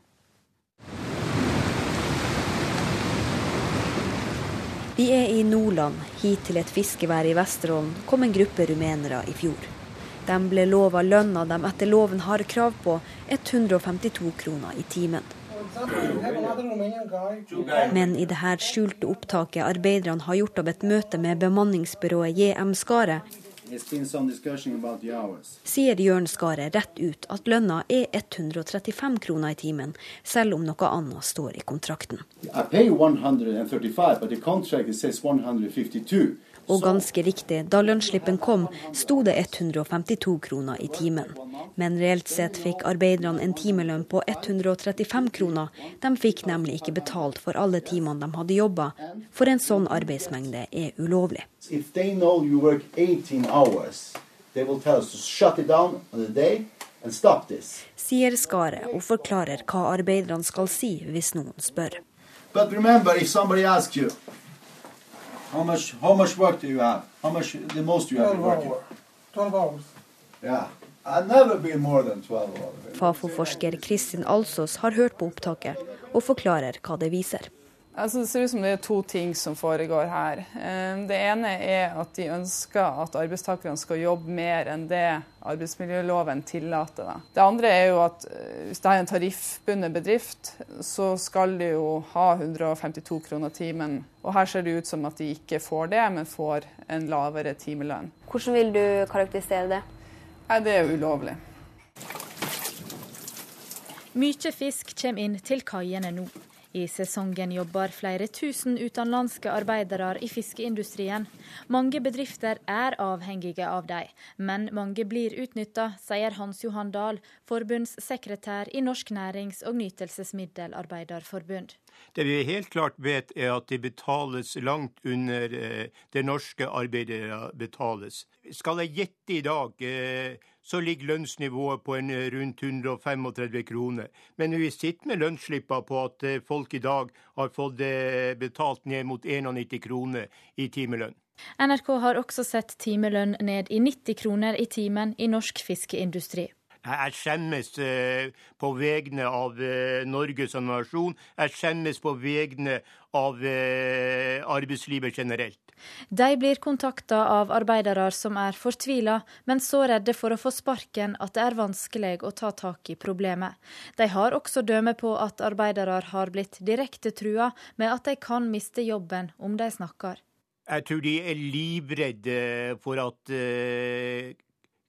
S16: Vi er i Nordland. Hit til et fiskevær i Vesterålen kom en gruppe rumenere i fjor. De ble lova lønna de etter loven har krav på, 152 kroner i timen. Men i dette skjulte opptaket arbeiderne har gjort av et møte med bemanningsbyrået JM Skaret, sier Jørn Skaret rett ut at lønna er 135 kroner i timen, selv om noe annet står i kontrakten.
S32: Og ganske riktig, da lønnsslippen kom, sto det 152 kroner i timen. Men reelt sett fikk arbeiderne en timelønn på 135 kroner. De fikk nemlig ikke betalt for alle timene de hadde jobba, for en sånn arbeidsmengde er ulovlig. Sier Skaret og forklarer hva arbeiderne skal si hvis noen spør. But remember, if somebody asks you, how much, how much work do you have? How much, the most you have been working? 12 hours. Yeah. Fafo-forsker Kristin Alsås har hørt på opptaket og forklarer hva det viser.
S33: Altså, det ser ut som det er to ting som foregår her. Eh, det ene er at de ønsker at arbeidstakerne skal jobbe mer enn det arbeidsmiljøloven tillater. Det andre er jo at eh, hvis det er en tariffbundet bedrift, så skal de jo ha 152 kroner timen. Og her ser det ut som at de ikke får det, men får en lavere timelønn.
S32: Hvordan vil du karakterisere det?
S33: Nei, det er ulovlig.
S34: Mye fisk kommer inn til kaiene nå. I sesongen jobber flere tusen utenlandske arbeidere i fiskeindustrien. Mange bedrifter er avhengige av dem, men mange blir utnytta, sier Hans Johan Dahl, forbundssekretær i Norsk nærings- og nytelsesmiddelarbeiderforbund.
S35: Det vi helt klart vet, er at de betales langt under eh, det norske arbeidere betales. Skal jeg gjette i dag, eh, så ligger lønnsnivået på en eh, rundt 135 kroner. Men vi sitter med lønnsslipper på at folk i dag har fått betalt ned mot 91 kroner i timelønn.
S34: NRK har også sett timelønn ned i 90 kroner i timen i norsk fiskeindustri.
S35: Jeg skjemmes på vegne av Norge som nasjon. Jeg skjemmes på vegne av arbeidslivet generelt.
S34: De blir kontakta av arbeidere som er fortvila, men så redde for å få sparken at det er vanskelig å ta tak i problemet. De har også dømme på at arbeidere har blitt direkte trua med at de kan miste jobben om de snakker.
S35: Jeg tror de er livredde for at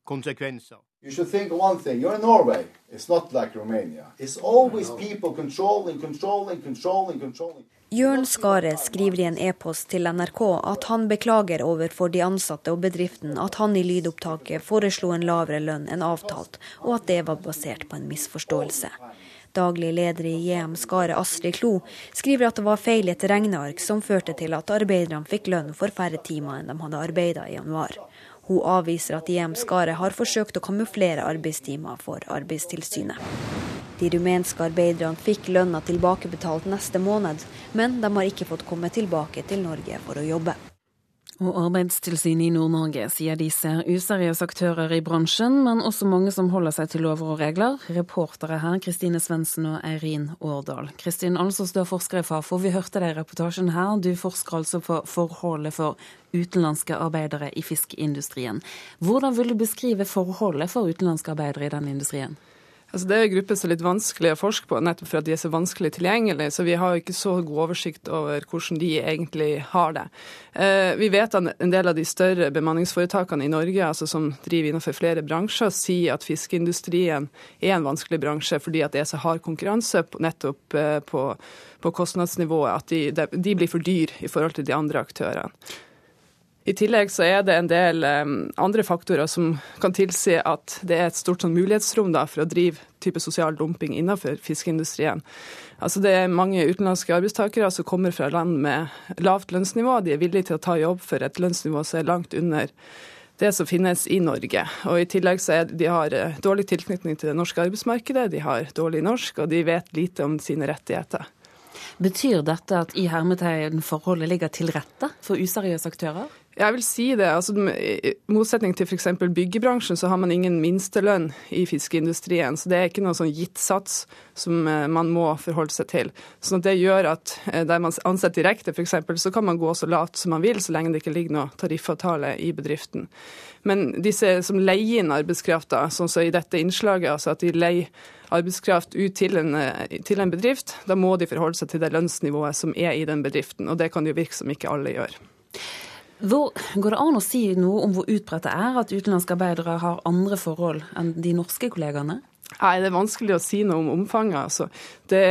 S35: konsekvenser. You should think one thing. You're in Norway. It's not like Romania.
S32: It's always people controlling, controlling, controlling, controlling. Jørn Skaret skriver i en e-post til NRK at han beklager overfor de ansatte og bedriften at han i lydopptaket foreslo en lavere lønn enn avtalt, og at det var basert på en misforståelse. Daglig leder i JM Skare, Astrid Klo, skriver at det var feil i et regneark som førte til at arbeiderne fikk lønn for færre timer enn de hadde arbeida i januar. Hun avviser at JM Skaret har forsøkt å kamuflere arbeidstimer for Arbeidstilsynet. De rumenske arbeiderne fikk lønna tilbakebetalt neste måned, men de har ikke fått komme tilbake til Norge for å jobbe.
S1: Og Arbeidstilsynet i Nord-Norge sier de ser useriøse aktører i bransjen, men også mange som holder seg til lover og regler. Reportere her Kristine Svendsen og Eirin Årdal. Kristin Alsås, du er forsker i Fafo. Vi hørte deg i reportasjen her. Du forsker altså på forholdet for utenlandske arbeidere i fiskeindustrien. Hvordan vil du beskrive forholdet for utenlandske arbeidere i den industrien?
S33: Altså det er grupper som er litt vanskelig å forske på, nettopp for at de er så vanskelig tilgjengelige. Så vi har ikke så god oversikt over hvordan de egentlig har det. Eh, vi vet at en del av de større bemanningsforetakene i Norge, altså som driver innenfor flere bransjer, sier at fiskeindustrien er en vanskelig bransje fordi at det er så hard konkurranse nettopp eh, på, på kostnadsnivået at de, de blir for dyr i forhold til de andre aktørene. I tillegg så er det en del andre faktorer som kan tilsi at det er et stort sånn, mulighetsrom da, for å drive type sosial dumping innenfor fiskeindustrien. Altså Det er mange utenlandske arbeidstakere som kommer fra land med lavt lønnsnivå. De er villige til å ta jobb for et lønnsnivå som er langt under det som finnes i Norge. Og I tillegg så er de har eh, dårlig tilknytning til det norske arbeidsmarkedet, de har dårlig norsk, og de vet lite om sine rettigheter.
S1: Betyr dette at i hermetegn forholdet ligger til rette for useriøse aktører?
S33: Jeg vil si det. altså I motsetning til f.eks. byggebransjen, så har man ingen minstelønn i fiskeindustrien. Så det er ikke noe sånn gitt sats som eh, man må forholde seg til. Så det gjør at eh, der man ansetter direkte, f.eks., så kan man gå så lavt som man vil, så lenge det ikke ligger noe tariffavtale i bedriften. Men disse som leier inn arbeidskrafta, sånn som i dette innslaget, altså at de leier arbeidskraft ut til en, eh, til en bedrift, da må de forholde seg til det lønnsnivået som er i den bedriften. Og det kan jo virke som ikke alle gjør.
S1: Hvor, går det an å si noe om hvor utbredt det er at utenlandske arbeidere har andre forhold enn de norske kollegaene?
S33: Nei, det er vanskelig å si noe om omfanget. Altså. Det,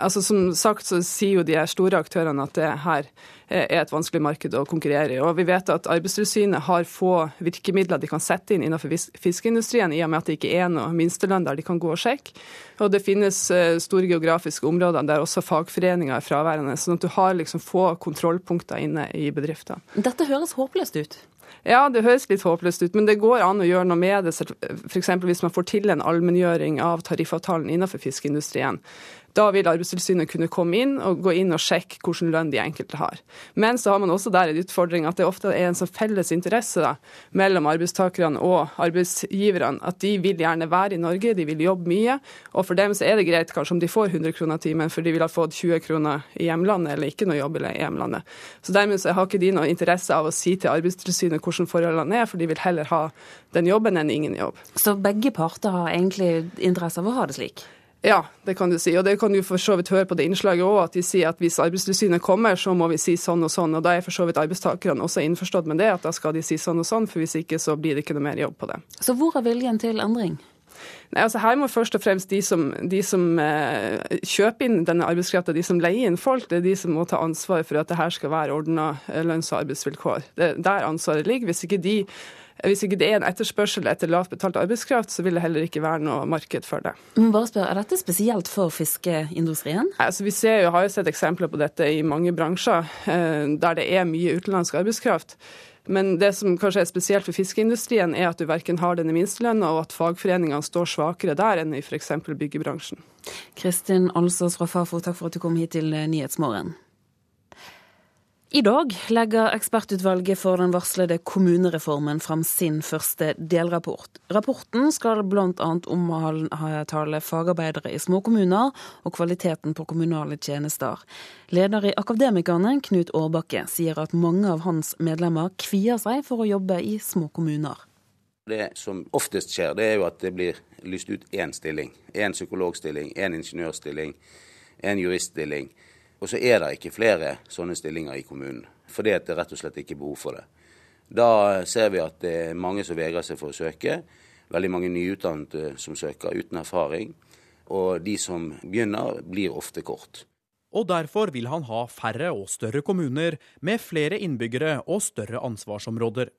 S33: altså, som sagt så sier jo de store aktørene at det her er et vanskelig marked å konkurrere i. Og vi vet at Arbeidstilsynet har få virkemidler de kan sette inn innenfor fiskeindustrien, i og med at det ikke er noe minstelønn der de kan gå og sjekke. Og det finnes eh, store geografiske områder der også fagforeninger er fraværende, sånn at du har liksom få kontrollpunkter inne i bedriftene.
S1: Dette høres håpløst ut?
S33: Ja, det høres litt håpløst ut, men det går an å gjøre noe med det. F.eks. hvis man får til en allmenngjøring av tariffavtalen innenfor fiskeindustrien. Da vil Arbeidstilsynet kunne komme inn og gå inn og sjekke hvilken lønn de enkelte har. Men så har man også der en utfordring at det ofte er en sånn felles interesse da, mellom arbeidstakerne og arbeidsgiverne. At de vil gjerne være i Norge, de vil jobbe mye. Og for dem så er det greit kanskje om de får 100 kroner timen, for de vil ha fått 20 kroner i hjemlandet eller ikke noe jobb i hjemlandet. Så dermed så har ikke de noe interesse av å si til Arbeidstilsynet hvordan forholdene er, for de vil heller ha den jobben enn ingen jobb.
S1: Så begge parter har egentlig interesse av å ha det slik?
S33: Ja, det kan du si. Og det kan du for så vidt høre på det innslaget òg, at de sier at hvis Arbeidstilsynet kommer, så må vi si sånn og sånn. Og da er for så vidt arbeidstakerne også innforstått med det, at da skal de si sånn og sånn, for hvis ikke så blir det ikke noe mer jobb på det.
S1: Så hvor er viljen til endring?
S33: Nei, altså Her må først og fremst de som, de som eh, kjøper inn denne arbeidskrafta, de som leier inn folk, det er de som må ta ansvar for at det her skal være ordna lønns- og arbeidsvilkår. Det er der ansvaret ligger. Hvis ikke de hvis ikke det er en etterspørsel etter lavt betalt arbeidskraft, så vil det heller ikke være noe marked for det.
S1: Men bare spør, Er dette spesielt for fiskeindustrien?
S33: Altså, vi ser jo, har jo sett eksempler på dette i mange bransjer eh, der det er mye utenlandsk arbeidskraft. Men det som kanskje er spesielt for fiskeindustrien, er at du verken har denne minstelønna, og at fagforeningene står svakere der enn i f.eks. byggebransjen.
S1: Kristin Alsås fra Fafo, takk for at du kom hit til Nyhetsmorgen. I dag legger ekspertutvalget for den varslede kommunereformen fram sin første delrapport. Rapporten skal bl.a. omtale fagarbeidere i små kommuner og kvaliteten på kommunale tjenester. Leder i Akademikerne, Knut Årbakke, sier at mange av hans medlemmer kvier seg for å jobbe i små kommuner.
S30: Det som oftest skjer, det er jo at det blir lyst ut én stilling. Én psykologstilling, én ingeniørstilling, én juriststilling. Og så er det ikke flere sånne stillinger i kommunen, fordi det er rett og slett ikke behov for det. Da ser vi at det er mange som vegrer seg for å søke. Veldig mange nyutdannede som søker uten erfaring. Og de som begynner, blir ofte kort.
S31: Og derfor vil han ha færre og større kommuner med flere innbyggere og større ansvarsområder.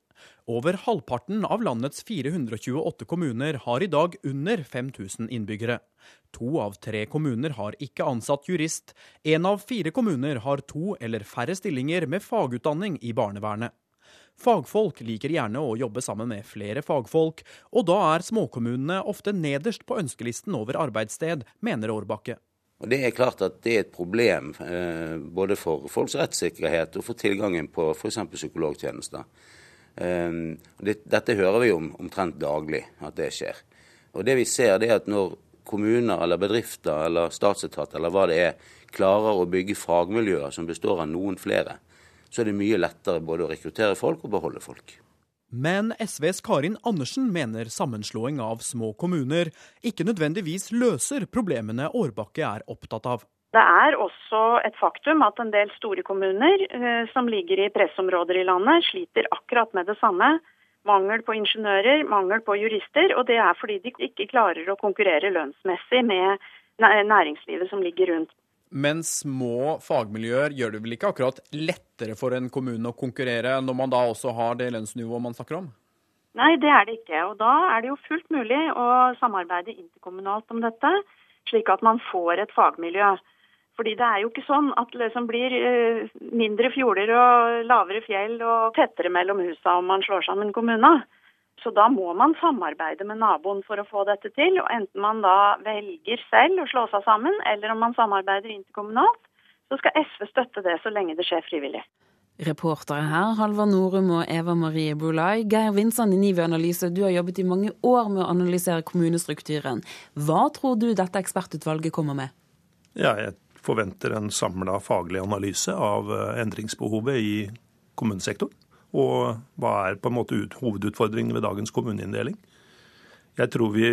S31: Over halvparten av landets 428 kommuner har i dag under 5000 innbyggere. To av tre kommuner har ikke ansatt jurist. Én av fire kommuner har to eller færre stillinger med fagutdanning i barnevernet. Fagfolk liker gjerne å jobbe sammen med flere fagfolk, og da er småkommunene ofte nederst på ønskelisten over arbeidssted, mener Årbakke.
S30: Det er klart at det er et problem eh, både for folks rettssikkerhet og for tilgangen på f.eks. psykologtjenester. Eh, det, dette hører vi om omtrent daglig, at det skjer. Og det vi ser det er at Når kommuner eller bedrifter eller statsetat eller hva det er, klarer å bygge fagmiljøer som består av noen flere, så er det mye lettere både å rekruttere folk og beholde folk.
S31: Men SVs Karin Andersen mener sammenslåing av små kommuner ikke nødvendigvis løser problemene Årbakke er opptatt av.
S36: Det er også et faktum at en del store kommuner eh, som ligger i pressområder i landet, sliter akkurat med det samme mangel på ingeniører, mangel på jurister, og det er fordi de ikke klarer å konkurrere lønnsmessig med næringslivet som ligger rundt.
S31: Men små fagmiljøer gjør det vel ikke akkurat lettere for en kommune å konkurrere, når man da også har det lønnsnivået man snakker om?
S36: Nei, det er det ikke. Og da er det jo fullt mulig å samarbeide interkommunalt om dette, slik at man får et fagmiljø. Fordi det er jo ikke sånn at det liksom blir eh, mindre fjorder og lavere fjell og tettere mellom husa om man slår sammen kommuner. Så da må man samarbeide med naboen for å få dette til. Og enten man da velger selv å slå seg sammen, eller om man samarbeider interkommunalt, så skal SV støtte det så lenge det skjer frivillig.
S1: Reportere her, Halvard Norum og Eva Marie Bolai. Geir Vinsand i Nive Analyse, du har jobbet i mange år med å analysere kommunestrukturen. Hva tror du dette ekspertutvalget kommer med?
S37: Ja, jeg forventer en samla faglig analyse av eh, endringsbehovet i kommunesektoren. Og hva er på en måte hovedutfordringen ved dagens kommuneinndeling. Jeg tror vi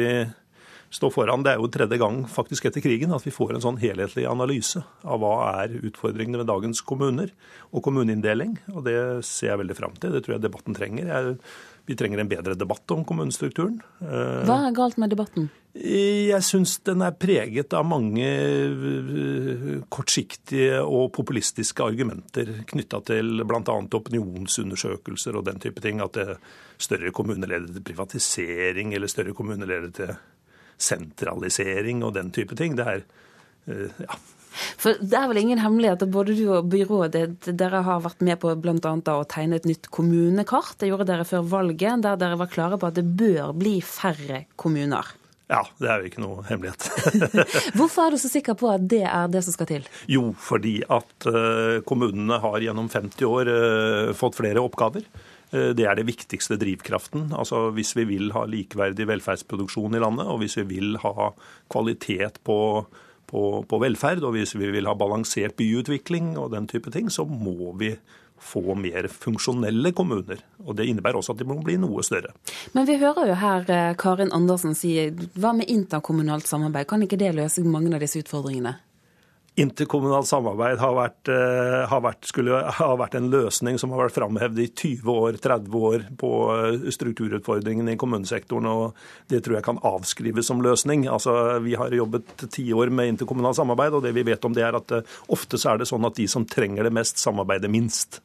S37: står foran. Det er jo tredje gang faktisk etter krigen at vi får en sånn helhetlig analyse av hva er utfordringene ved dagens kommuner og kommuneinndeling. Og det ser jeg veldig fram til. Det tror jeg debatten trenger. Jeg, vi trenger en bedre debatt om kommunestrukturen.
S1: Eh, hva er galt med debatten?
S37: Jeg syns den er preget av mange eh, kortsiktige og populistiske argumenter knytta til bl.a. opinionsundersøkelser og den type ting. At større kommuner leder til privatisering, eller større kommuner leder til sentralisering og den type ting. Det er eh, ja.
S1: For Det er vel ingen hemmelighet at både du og byrådet dere har vært med på blant annet da, å tegne et nytt kommunekart. Det gjorde dere før valget, der dere var klare på at det bør bli færre kommuner.
S37: Ja, det er jo ikke noe hemmelighet. [LAUGHS] [LAUGHS]
S1: Hvorfor er du så sikker på at det er det som skal til?
S37: Jo, fordi at eh, kommunene har gjennom 50 år eh, fått flere oppgaver. Eh, det er det viktigste drivkraften. Altså Hvis vi vil ha likeverdig velferdsproduksjon i landet, og hvis vi vil ha kvalitet på, på, på velferd, og hvis vi vil ha balansert byutvikling og den type ting, så må vi få mer funksjonelle kommuner. Og Det innebærer også at de må bli noe større.
S1: Men vi hører jo her eh, Karin Andersen si hva med interkommunalt samarbeid? Kan ikke det løse mange av disse utfordringene?
S37: Interkommunalt samarbeid har vært, eh, har vært, skulle har vært en løsning som har vært framhevet i 20 år, 30 år på eh, strukturutfordringene i kommunesektoren, og det tror jeg kan avskrives som løsning. Altså, vi har jobbet ti år med interkommunalt samarbeid, og det vi vet om det er at eh, ofte så er det sånn at de som trenger det mest, samarbeider minst.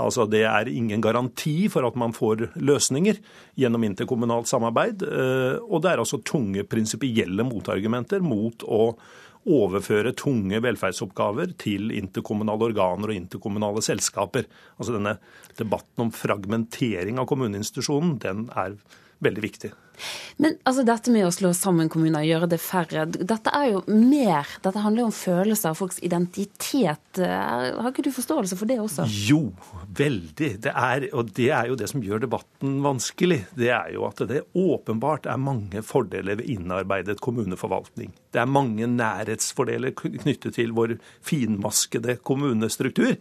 S37: Altså, Det er ingen garanti for at man får løsninger gjennom interkommunalt samarbeid. Og det er altså tunge prinsipielle motargumenter mot å overføre tunge velferdsoppgaver til interkommunale organer og interkommunale selskaper. Altså denne debatten om fragmentering av kommuneinstitusjonen, den er veldig viktig.
S1: Men altså, dette med å slå sammen kommuner, gjøre det færre, dette er jo mer Dette handler jo om følelser folks identitet. Har ikke du forståelse for det også?
S37: Jo, veldig. Det er, og det er jo det som gjør debatten vanskelig. Det er jo at det åpenbart er mange fordeler ved innarbeidet kommuneforvaltning. Det er mange nærhetsfordeler knyttet til vår finmaskede kommunestruktur.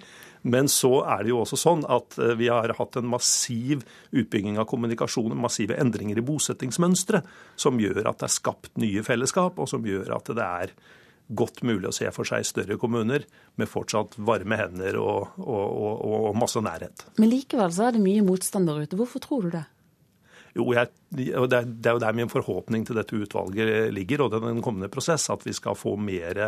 S37: Men så er det jo også sånn at eh, vi har hatt en massiv utbygging av kommunikasjon, massive endringer i bosettingsmønstre, som gjør at det er skapt nye fellesskap, og som gjør at det er godt mulig å se for seg større kommuner med fortsatt varme hender og, og, og, og masse nærhet.
S1: Men likevel så er det mye motstand der ute. Hvorfor tror du det?
S37: Jo, jeg, det, er jo der min forhåpning til dette utvalget ligger, og den kommende prosess, at vi skal få mer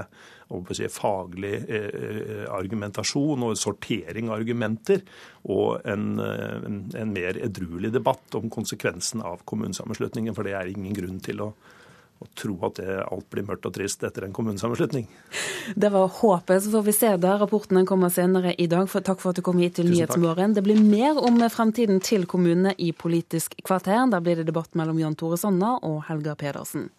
S37: si, faglig eh, argumentasjon og sortering av argumenter, og en, en, en mer edruelig debatt om konsekvensen av kommunesammenslutningen. For det er ingen grunn til å og tro at det, alt blir mørkt og trist etter en kommunesammenslutning.
S1: Det var håpet. Så får vi se da. Rapporten kommer senere i dag. For, takk for at du kom hit til Nyhetsmorgen. Det blir mer om fremtiden til kommunene i Politisk kvarter. Der blir det debatt mellom Jan Tore Sanna og Helga Pedersen.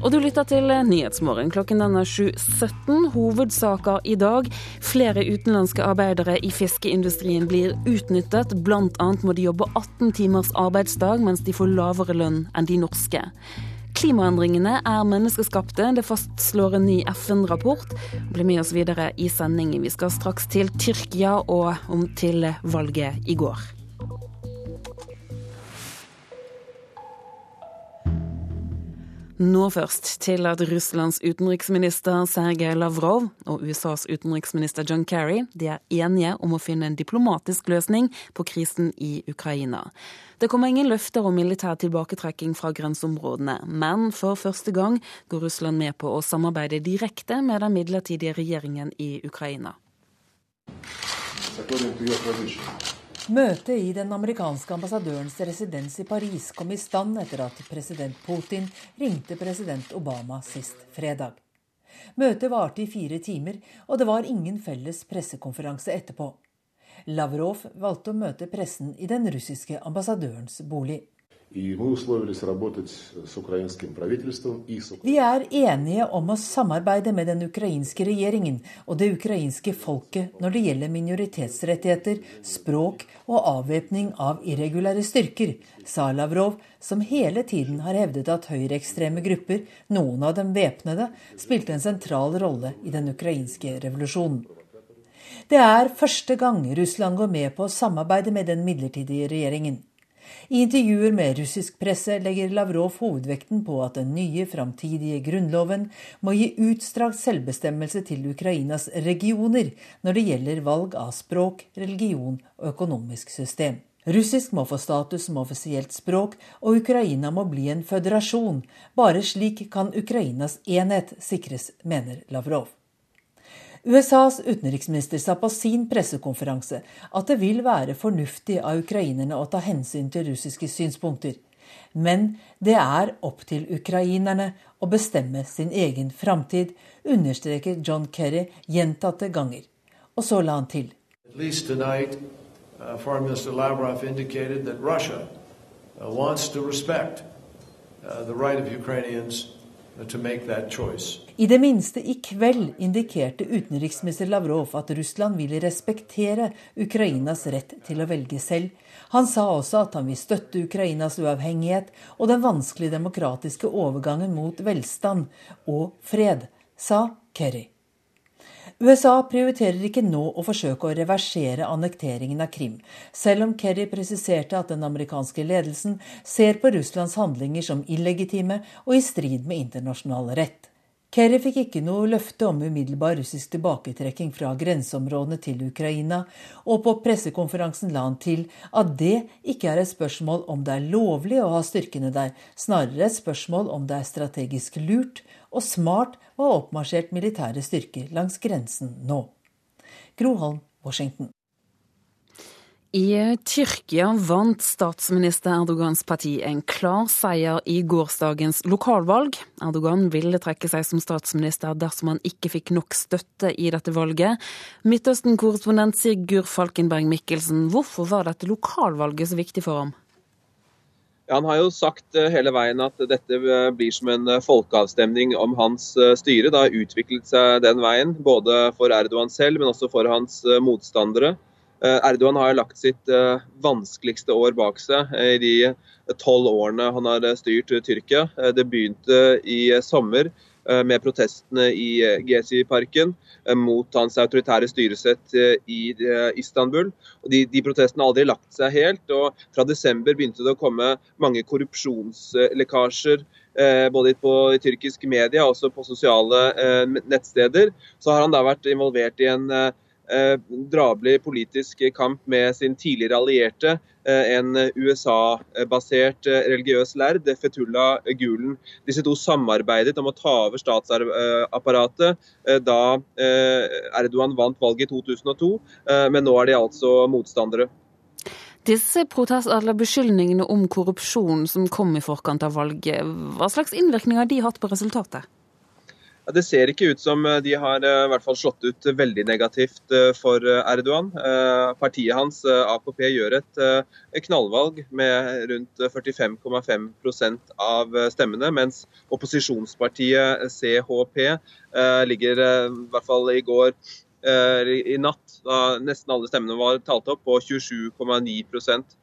S1: Og du lytter til Nyhetsmorgen. Klokken den er 7.17. Hovedsaker i dag. Flere utenlandske arbeidere i fiskeindustrien blir utnyttet. Blant annet må de jobbe 18 timers arbeidsdag, mens de får lavere lønn enn de norske. Klimaendringene er menneskeskapte, det fastslår en ny FN-rapport. Bli med oss videre i sendingen. Vi skal straks til Tyrkia og om til valget i går. Nå først til at Russlands utenriksminister Sergej Lavrov og USAs utenriksminister John Kerry de er enige om å finne en diplomatisk løsning på krisen i Ukraina. Det kommer ingen løfter om militær tilbaketrekking fra grenseområdene, men for første gang går Russland med på å samarbeide direkte med den midlertidige regjeringen i Ukraina.
S5: Møtet i den amerikanske ambassadørens residens i Paris kom i stand etter at president Putin ringte president Obama sist fredag. Møtet varte i fire timer, og det var ingen felles pressekonferanse etterpå. Lavrov valgte å møte pressen i den russiske ambassadørens bolig. Vi er enige om å samarbeide med den ukrainske regjeringen og det ukrainske folket når det gjelder minoritetsrettigheter, språk og avvæpning av irregulære styrker, sa Lavrov, som hele tiden har hevdet at høyreekstreme grupper, noen av dem væpnede, spilte en sentral rolle i den ukrainske revolusjonen. Det er første gang Russland går med på å samarbeide med den midlertidige regjeringen. I intervjuer med russisk presse legger Lavrov hovedvekten på at den nye framtidige grunnloven må gi utstrakt selvbestemmelse til Ukrainas regioner når det gjelder valg av språk, religion og økonomisk system. Russisk må få status som offisielt språk, og Ukraina må bli en føderasjon. Bare slik kan Ukrainas enhet sikres, mener Lavrov. USAs utenriksminister sa på sin pressekonferanse at det vil være fornuftig av ukrainerne å ta hensyn til russiske synspunkter. Men det er opp til ukrainerne å bestemme sin egen framtid, understreker John Kerry gjentatte ganger. Og så la han til. Tonight, uh, Lavrov indicated that Russia uh, wants to respect uh, the right of i det minste i kveld indikerte utenriksminister Lavrov at Russland vil respektere Ukrainas rett til å velge selv. Han sa også at han vil støtte Ukrainas uavhengighet og den vanskelige demokratiske overgangen mot velstand og fred, sa Kerry. USA prioriterer ikke nå å forsøke å reversere annekteringen av Krim, selv om Kerry presiserte at den amerikanske ledelsen ser på Russlands handlinger som illegitime og i strid med internasjonal rett. Kerry fikk ikke noe løfte om umiddelbar russisk tilbaketrekking fra grenseområdene til Ukraina, og på pressekonferansen la han til at det ikke er et spørsmål om det er lovlig å ha styrkene der, snarere et spørsmål om det er strategisk lurt og smart å ha oppmarsjert militære styrker langs grensen nå. Groholm, Washington.
S1: I Tyrkia vant statsminister Erdogans parti en klar seier i gårsdagens lokalvalg. Erdogan ville trekke seg som statsminister dersom han ikke fikk nok støtte i dette valget. Midtøsten-korrespondent Sigurd Falkenberg Mikkelsen, hvorfor var dette lokalvalget så viktig for ham?
S38: Han har jo sagt eh, hele veien at dette eh, blir som en eh, folkeavstemning om hans styre. Det har utviklet seg den veien, både for Erdogan selv, men også for hans motstandere. Erdogan har lagt sitt vanskeligste år bak seg i de tolv årene han har styrt Tyrkia. Det begynte i sommer med protestene i eh, Gezi-parken eh, mot hans autoritære styresett i Istanbul. De, de, protestene har aldri lagt seg helt. og Fra desember begynte det å komme mange korrupsjonslekkasjer. Både på tyrkisk media og på sosiale nettsteder. Så har han da vært involvert i en drabelig politisk kamp med sin tidligere allierte, Eh, en USA-basert eh, religiøs lærd, Fetullah Gulen. Disse to samarbeidet om å ta over statsapparatet eh, da Erdogan vant valget i 2002, men nå er de altså motstandere.
S1: Disse eller beskyldningene om korrupsjon som kom i forkant av valget, hva slags innvirkning har de hatt på resultatet?
S38: Det ser ikke ut som eh, de har eh, i hvert fall slått ut veldig negativt eh, for Erdogan. Partiet hans, AKP, gjør et knallvalg med rundt 45,5% av stemmene, mens opposisjonspartiet CHP ligger i hvert fall i går i natt, da nesten alle stemmene var talt opp, på 27,9%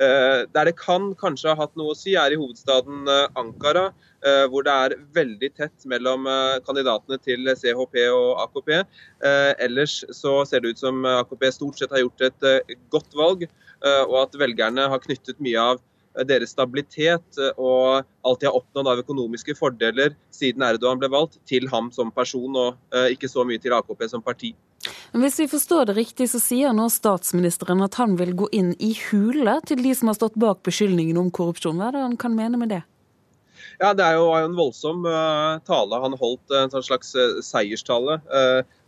S38: Der det kan kanskje ha hatt noe å si, er i hovedstaden Ankara, hvor det er veldig tett mellom eh, kandidatene til CHP og AKP. Eh, ellers så ser det ut som AKP stort sett har gjort et godt valg, og at velgerne har knyttet mye av deres stabilitet og alt de har oppnådd av økonomiske fordeler siden Erdogan ble valgt, til ham som person, og ikke så mye til AKP som parti.
S1: Hvis vi forstår det riktig, så sier nå statsministeren at han vil gå inn i hule til de som har stått bak beskyldningen om korrupsjon. Hva er det han kan mene med det?
S38: Ja, Det er jo en voldsom uh, tale. Han holdt en sånn slags uh, seierstale.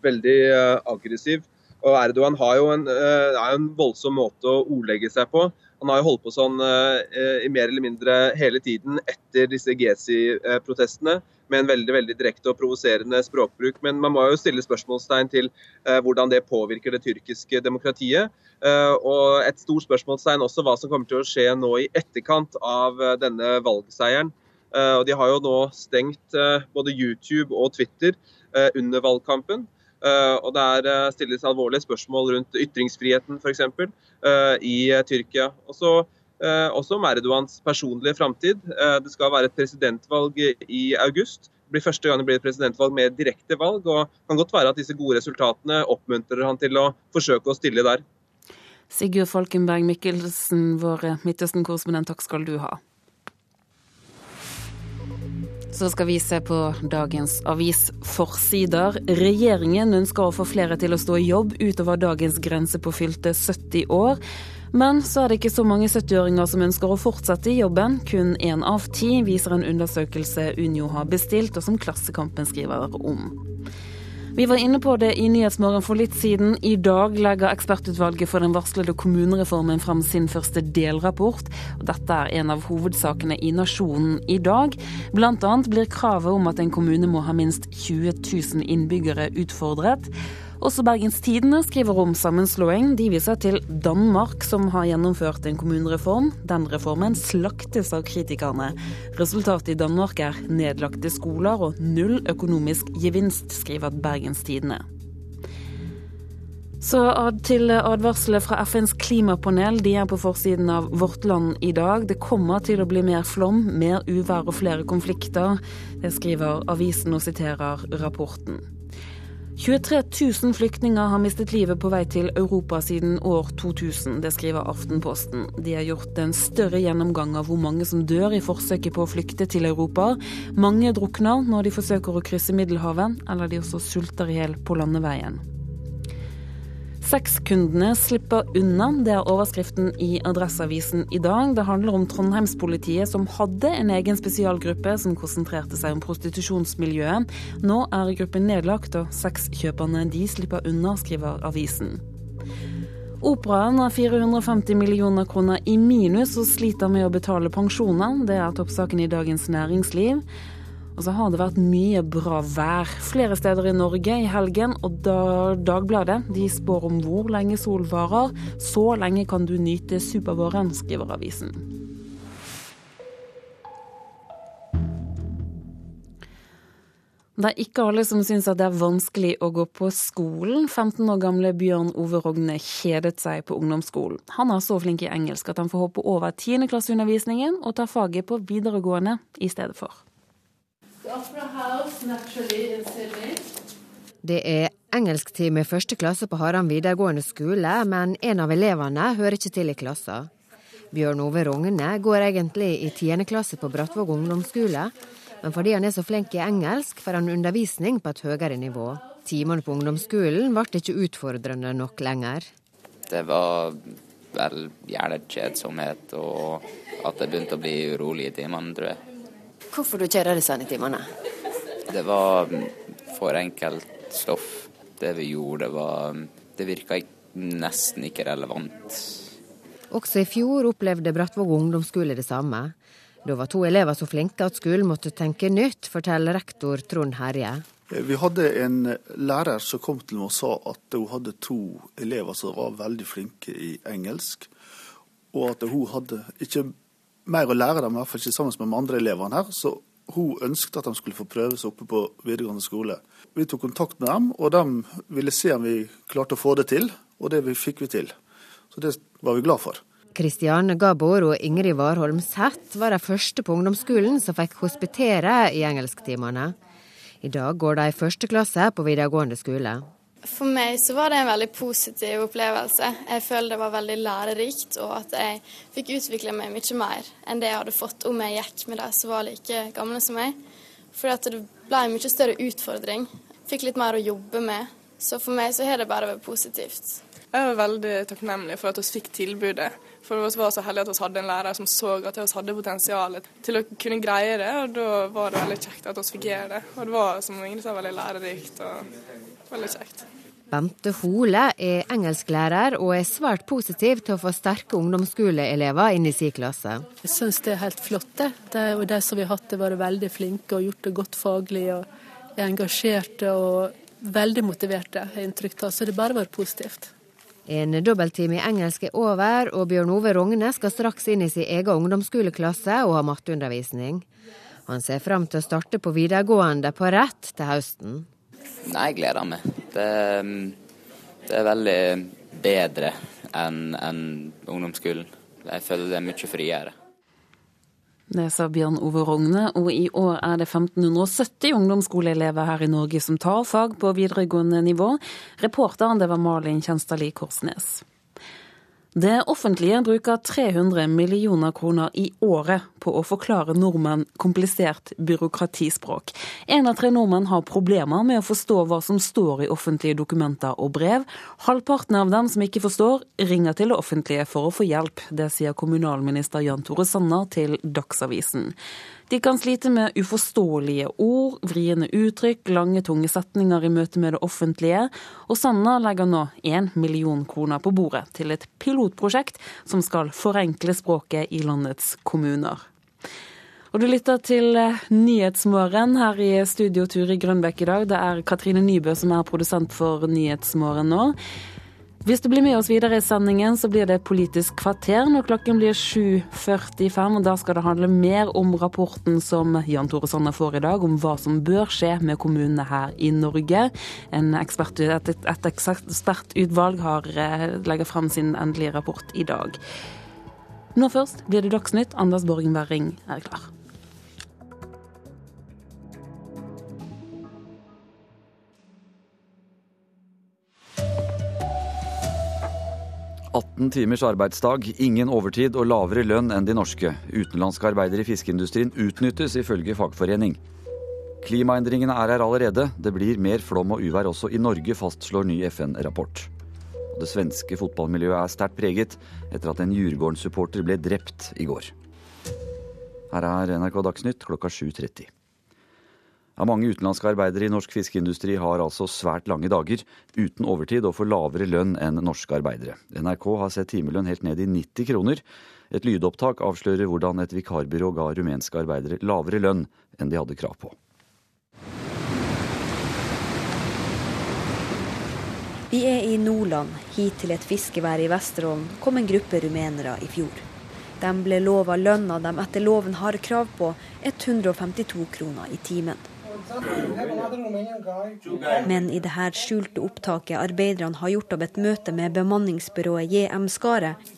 S38: Veldig aggressiv. Og Erdogan har jo en, er en voldsom måte å ordlegge seg på. Han har jo holdt på sånn i mer eller mindre hele tiden etter disse Gezi-protestene med en veldig veldig direkte og provoserende språkbruk. Men man må jo stille spørsmålstegn til hvordan det påvirker det tyrkiske demokratiet. og et stort spørsmålstegn også hva som kommer til å skje nå i etterkant av denne valgseieren. Eh, og De har jo nå stengt eh, både YouTube og Twitter eh, under valgkampen. Og Det er stilles alvorlige spørsmål rundt ytringsfriheten f.eks. i Tyrkia. Også, også om Erdogans personlige framtid. Det skal være et presidentvalg i august. Det blir første gang det blir et presidentvalg med direkte valg. og det kan godt være at disse gode resultatene oppmuntrer han til å forsøke å stille der.
S1: Sigurd Falkenberg Mikkelsen, vår Midtøsten-korrespondent, takk skal du ha. Så skal vi se på dagens avisforsider. Regjeringen ønsker å få flere til å stå i jobb utover dagens grense på fylte 70 år. Men så er det ikke så mange 70-åringer som ønsker å fortsette i jobben. Kun én av ti, viser en undersøkelse Unio har bestilt, og som Klassekampen skriver om. Vi var inne på det i Nyhetsmorgen for litt siden. I dag legger ekspertutvalget for den varslede kommunereformen fram sin første delrapport. Dette er en av hovedsakene i Nasjonen i dag. Blant annet blir kravet om at en kommune må ha minst 20 000 innbyggere utfordret. Også Bergens Tidende skriver om sammenslåing. De viser til Danmark, som har gjennomført en kommunereform. Den reformen slaktes av kritikerne. Resultatet i Danmark er nedlagte skoler og null økonomisk gevinst, skriver Bergens Tidende. Så til advarselet fra FNs klimapanel. De er på forsiden av Vårt Land i dag. Det kommer til å bli mer flom, mer uvær og flere konflikter. Det skriver avisen og siterer rapporten. 23 000 flyktninger har mistet livet på vei til Europa siden år 2000. Det skriver Aftenposten. De har gjort en større gjennomgang av hvor mange som dør i forsøket på å flykte til Europa. Mange drukner når de forsøker å krysse Middelhavet, eller de også sulter i hjel på landeveien. Sexkundene slipper unna, det er overskriften i Adresseavisen i dag. Det handler om Trondheimspolitiet som hadde en egen spesialgruppe som konsentrerte seg om prostitusjonsmiljøet. Nå er gruppen nedlagt, og sexkjøperne de slipper unna, skriver avisen. Operaen har 450 millioner kroner i minus og sliter med å betale pensjoner. Det er toppsaken i Dagens Næringsliv. Og så har det vært mye bra vær flere steder i Norge i helgen, og Dagbladet de spår om hvor lenge sol varer. Så lenge kan du nyte supervåren, skriver avisen. Det er ikke alle som syns at det er vanskelig å gå på skolen. 15 år gamle Bjørn Ove Rogne kjedet seg på ungdomsskolen. Han er så flink i engelsk at han får hoppe over tiendeklasseundervisningen og ta faget på videregående i stedet for.
S39: Det er engelsktime i første klasse på Haram videregående skole, men en av elevene hører ikke til i klassa. Bjørn Ove Rogne går egentlig i tiende klasse på Brattvåg ungdomsskole, men fordi han er så flink i engelsk, får han undervisning på et høyere nivå. Timene på ungdomsskolen ble ikke utfordrende nok lenger.
S40: Det var vel gjerne kjedsomhet og at det begynte å bli urolig i timene, tror jeg.
S39: Hvorfor du kjører disse sånn timene?
S40: Det var for enkelt stoff. Det vi gjorde, det var Det virka nesten ikke relevant.
S39: Også i fjor opplevde Brattvåg ungdomsskole det samme. Da var to elever så flinke at skolen måtte tenke nytt, forteller rektor Trond Herje.
S41: Vi hadde en lærer som kom til meg og sa at hun hadde to elever som var veldig flinke i engelsk, og at hun hadde ikke mer å lære dem, i hvert fall ikke sammen med de andre elevene her. Så hun ønsket at de skulle få prøve seg oppe på videregående skole. Vi tok kontakt med dem, og de ville se om vi klarte å få det til. Og det fikk vi til. Så det var vi glad for.
S39: Kristian Gabor og Ingrid Warholm Seth var de første på ungdomsskolen som fikk hospitere i engelsktimene. I dag går de i første klasse på videregående skole.
S42: For meg så var det en veldig positiv opplevelse. Jeg føler det var veldig lærerikt, og at jeg fikk utvikle meg mye mer enn det jeg hadde fått om jeg gikk med de som var like gamle som meg. For det ble en mye større utfordring. Fikk litt mer å jobbe med. Så for meg så har det bare vært positivt.
S43: Jeg var veldig takknemlig for at vi fikk tilbudet. For vi var så heldige at vi hadde en lærer som så at vi hadde potensial til å kunne greie det. Og da var det veldig kjekt at vi fikk gjøre det. Og det var som Ingrid sa, veldig lærerikt og veldig kjekt.
S39: Bente Hole er engelsklærer og er svært positiv til å få sterke ungdomsskoleelever inn i sin klasse.
S44: Jeg syns det er helt flott. det. De, og de som vi har hatt det, vært veldig flinke og gjort det godt faglig. og Er engasjerte og veldig motiverte, har inntrykk av. Så det har bare vært positivt.
S39: En dobbelttime i engelsk er over, og Bjørn Ove Rogne skal straks inn i sin egen ungdomsskoleklasse og ha matteundervisning. Han ser fram til å starte på videregående på rett til høsten.
S40: Nei, jeg gleder meg. Det, det er veldig bedre enn en ungdomsskolen. Jeg føler det er mye friere.
S1: Det sa Bjørn Ove Rogne, og i år er det 1570 ungdomsskoleelever her i Norge som tar fag på videregående nivå. Reporteren det var Malin Kjenstadli Korsnes. Det offentlige bruker 300 millioner kroner i året på å forklare nordmenn komplisert byråkratispråk. En av tre nordmenn har problemer med å forstå hva som står i offentlige dokumenter og brev. Halvparten av dem som ikke forstår, ringer til det offentlige for å få hjelp. Det sier kommunalminister Jan Tore Sanner til Dagsavisen. De kan slite med uforståelige ord, vriene uttrykk, lange, tunge setninger i møte med det offentlige. Og Sanna legger nå én million kroner på bordet til et pilotprosjekt som skal forenkle språket i landets kommuner. Og du lytter til eh, Nyhetsmorgen her i studio Turi Grønbekk i dag. Det er Katrine Nybø som er produsent for Nyhetsmorgen nå. Hvis du blir med oss videre i sendingen, så blir det Politisk kvarter når klokken blir 7.45. og Da skal det handle mer om rapporten som Jan Tore Sanner får i dag, om hva som bør skje med kommunene her i Norge. Ekspert, et, et ekspertutvalg har, eh, legger frem sin endelige rapport i dag. Nå først blir det Dagsnytt. Anders Borgen Werring er klar.
S29: 18 timers arbeidsdag, ingen overtid og lavere lønn enn de norske. Utenlandske arbeidere i fiskeindustrien utnyttes, ifølge fagforening. Klimaendringene er her allerede. Det blir mer flom og uvær også i Norge, fastslår ny FN-rapport. Det svenske fotballmiljøet er sterkt preget etter at en Djurgården-supporter ble drept i går. Her er NRK Dagsnytt klokka 7.30. Ja, mange utenlandske arbeidere i norsk fiskeindustri har altså svært lange dager uten overtid og får lavere lønn enn norske arbeidere. NRK har sett timelønn helt ned i 90 kroner. Et lydopptak avslører hvordan et vikarbyrå ga rumenske arbeidere lavere lønn enn de hadde krav på.
S32: Vi er i Nordland. Hit til et fiskevær i Vesterålen kom en gruppe rumenere i fjor. De ble lova lønna de etter loven har krav på, 152 kroner i timen. Men i dette skjulte opptaket arbeiderne har gjort av et møte med bemanningsbyrået JM Skaret,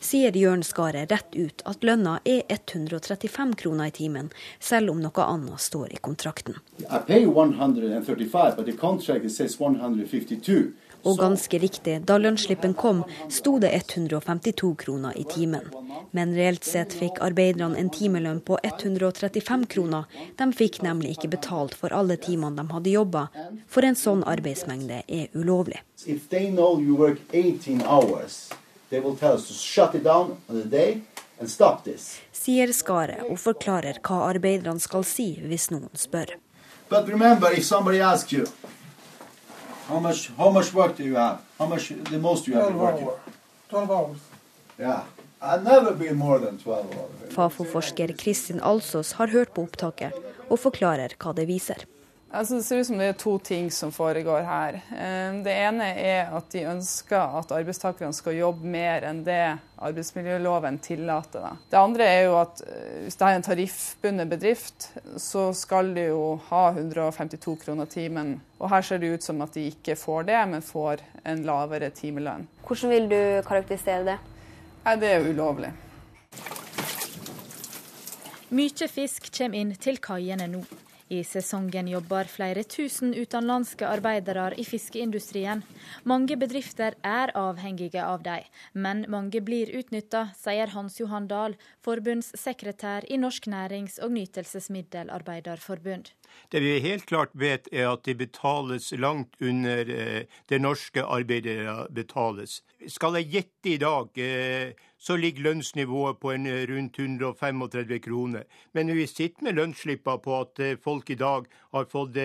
S32: sier Jørn Skaret rett ut at lønna er 135 kroner i timen, selv om noe annet står i kontrakten. I pay 135, but the contract says 152. Og ganske riktig, da lønnsslippen kom, sto det 152 kroner i timen. Men reelt sett fikk arbeiderne en timelønn på 135 kroner. De fikk nemlig ikke betalt for alle timene de hadde jobba, for en sånn arbeidsmengde er ulovlig. Sier Skaret og forklarer hva arbeiderne skal si hvis noen spør. But remember, if somebody asks you, How much, how much work do you have? How much, the most you have 12 working? 12 hours. Yeah. I've never been more 12 hours. Fafo-forsker Kristin Alsås har hørt på opptaket og forklarer hva det viser.
S33: Altså, det ser ut som det er to ting som foregår her. Eh, det ene er at de ønsker at arbeidstakerne skal jobbe mer enn det arbeidsmiljøloven tillater. Det andre er jo at eh, hvis det er en tariffbundet bedrift, så skal de jo ha 152 kroner timen. Og her ser det ut som at de ikke får det, men får en lavere timelønn.
S32: Hvordan vil du karakterisere det?
S33: Nei, det er ulovlig.
S34: Mye fisk kommer inn til kaiene nå. I sesongen jobber flere tusen utenlandske arbeidere i fiskeindustrien. Mange bedrifter er avhengige av dem, men mange blir utnytta, sier Hans Johan Dahl, forbundssekretær i Norsk nærings- og nytelsesmiddelarbeiderforbund.
S35: Det vi helt klart vet, er at de betales langt under eh, det norske arbeidere betales. Skal jeg gjette i dag, eh, så ligger lønnsnivået på en eh, rundt 135 kroner. Men vi sitter med lønnsslipper på at folk i dag har fått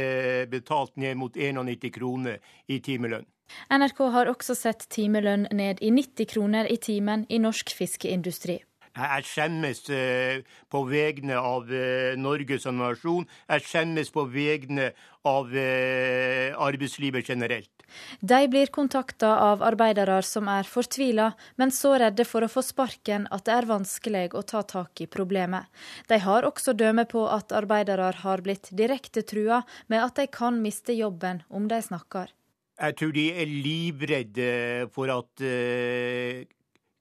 S35: betalt ned mot 91 kroner i timelønn.
S34: NRK har også sett timelønn ned i 90 kroner i timen i norsk fiskeindustri.
S35: Jeg skjemmes eh, på vegne av eh, Norge som nasjon. Jeg skjemmes på vegne av eh, arbeidslivet generelt.
S34: De blir kontakta av arbeidere som er fortvila, men så redde for å få sparken at det er vanskelig å ta tak i problemet. De har også dømme på at arbeidere har blitt direkte trua med at de kan miste jobben om de snakker.
S35: Jeg tror de er livredde for at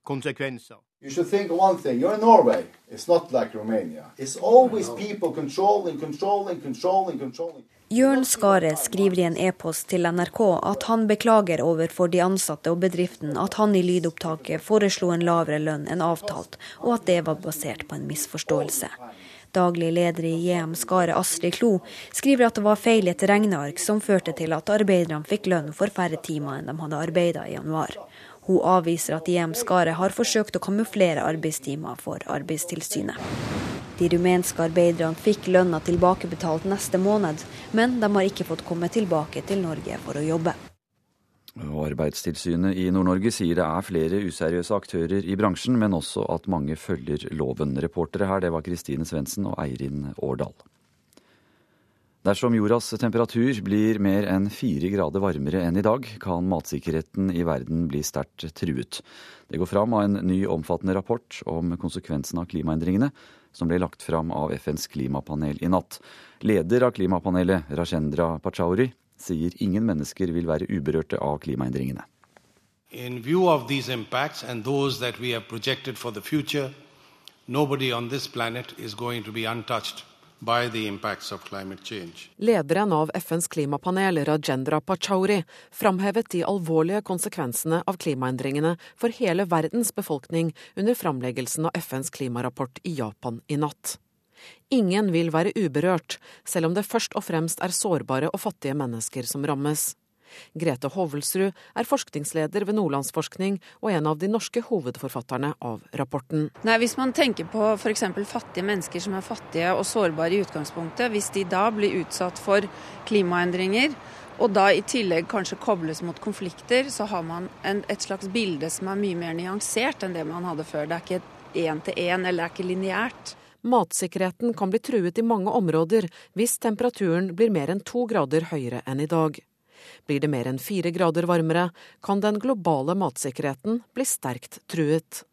S35: konsekvenser.
S45: You should think one thing. You're in Norway. It's not like Romania. It's always people controlling, controlling, controlling, controlling.
S32: Jørn Skare skriver i en e-post til NRK at han beklager overfor de ansatte og bedriften at han i lydopptaket foreslo en lavere lønn enn avtalt, og at det var basert på en misforståelse. Daglig leder i JM Skare, Astrid Klo, skriver at det var feil i et regneark som førte til at arbeiderne fikk lønn for færre timer enn de hadde arbeida i januar. Hun avviser at JM Skare har forsøkt å kamuflere arbeidstimer for Arbeidstilsynet. De rumenske arbeiderne fikk lønna tilbakebetalt neste måned, men de har ikke fått komme tilbake til Norge for å jobbe.
S29: Arbeidstilsynet i Nord-Norge sier det er flere useriøse aktører i bransjen, men også at mange følger loven. Reportere her det var Kristine Svendsen og Eirin Årdal. Dersom jordas temperatur blir mer enn fire grader varmere enn i dag, kan matsikkerheten i verden bli sterkt truet. Det går fram av en ny omfattende rapport om konsekvensen av klimaendringene, som ble lagt fram av FNs klimapanel i natt. Leder av klimapanelet, Rajendra Pachauri, sier ingen mennesker vil være uberørte av klimaendringene.
S46: In view of these impacts and those that we have projected for the future, nobody on this planet is going to be untouched
S47: Lederen av FNs klimapanel, Rajendra Pachauri, framhevet de alvorlige konsekvensene av klimaendringene for hele verdens befolkning under framleggelsen av FNs klimarapport i Japan i natt. Ingen vil være uberørt, selv om det først og fremst er sårbare og fattige mennesker som rammes. Grete Hovelsrud er forskningsleder ved Nordlandsforskning og en av de norske hovedforfatterne av rapporten.
S48: Nei, hvis man tenker på f.eks. fattige mennesker som er fattige og sårbare i utgangspunktet, hvis de da blir utsatt for klimaendringer, og da i tillegg kanskje kobles mot konflikter, så har man en, et slags bilde som er mye mer nyansert enn det man hadde før. Det er ikke én til én, eller det er ikke lineært.
S47: Matsikkerheten kan bli truet i mange områder hvis temperaturen blir mer enn to grader høyere enn i dag. Blir det mer enn fire grader varmere, kan den globale matsikkerheten bli sterkt truet.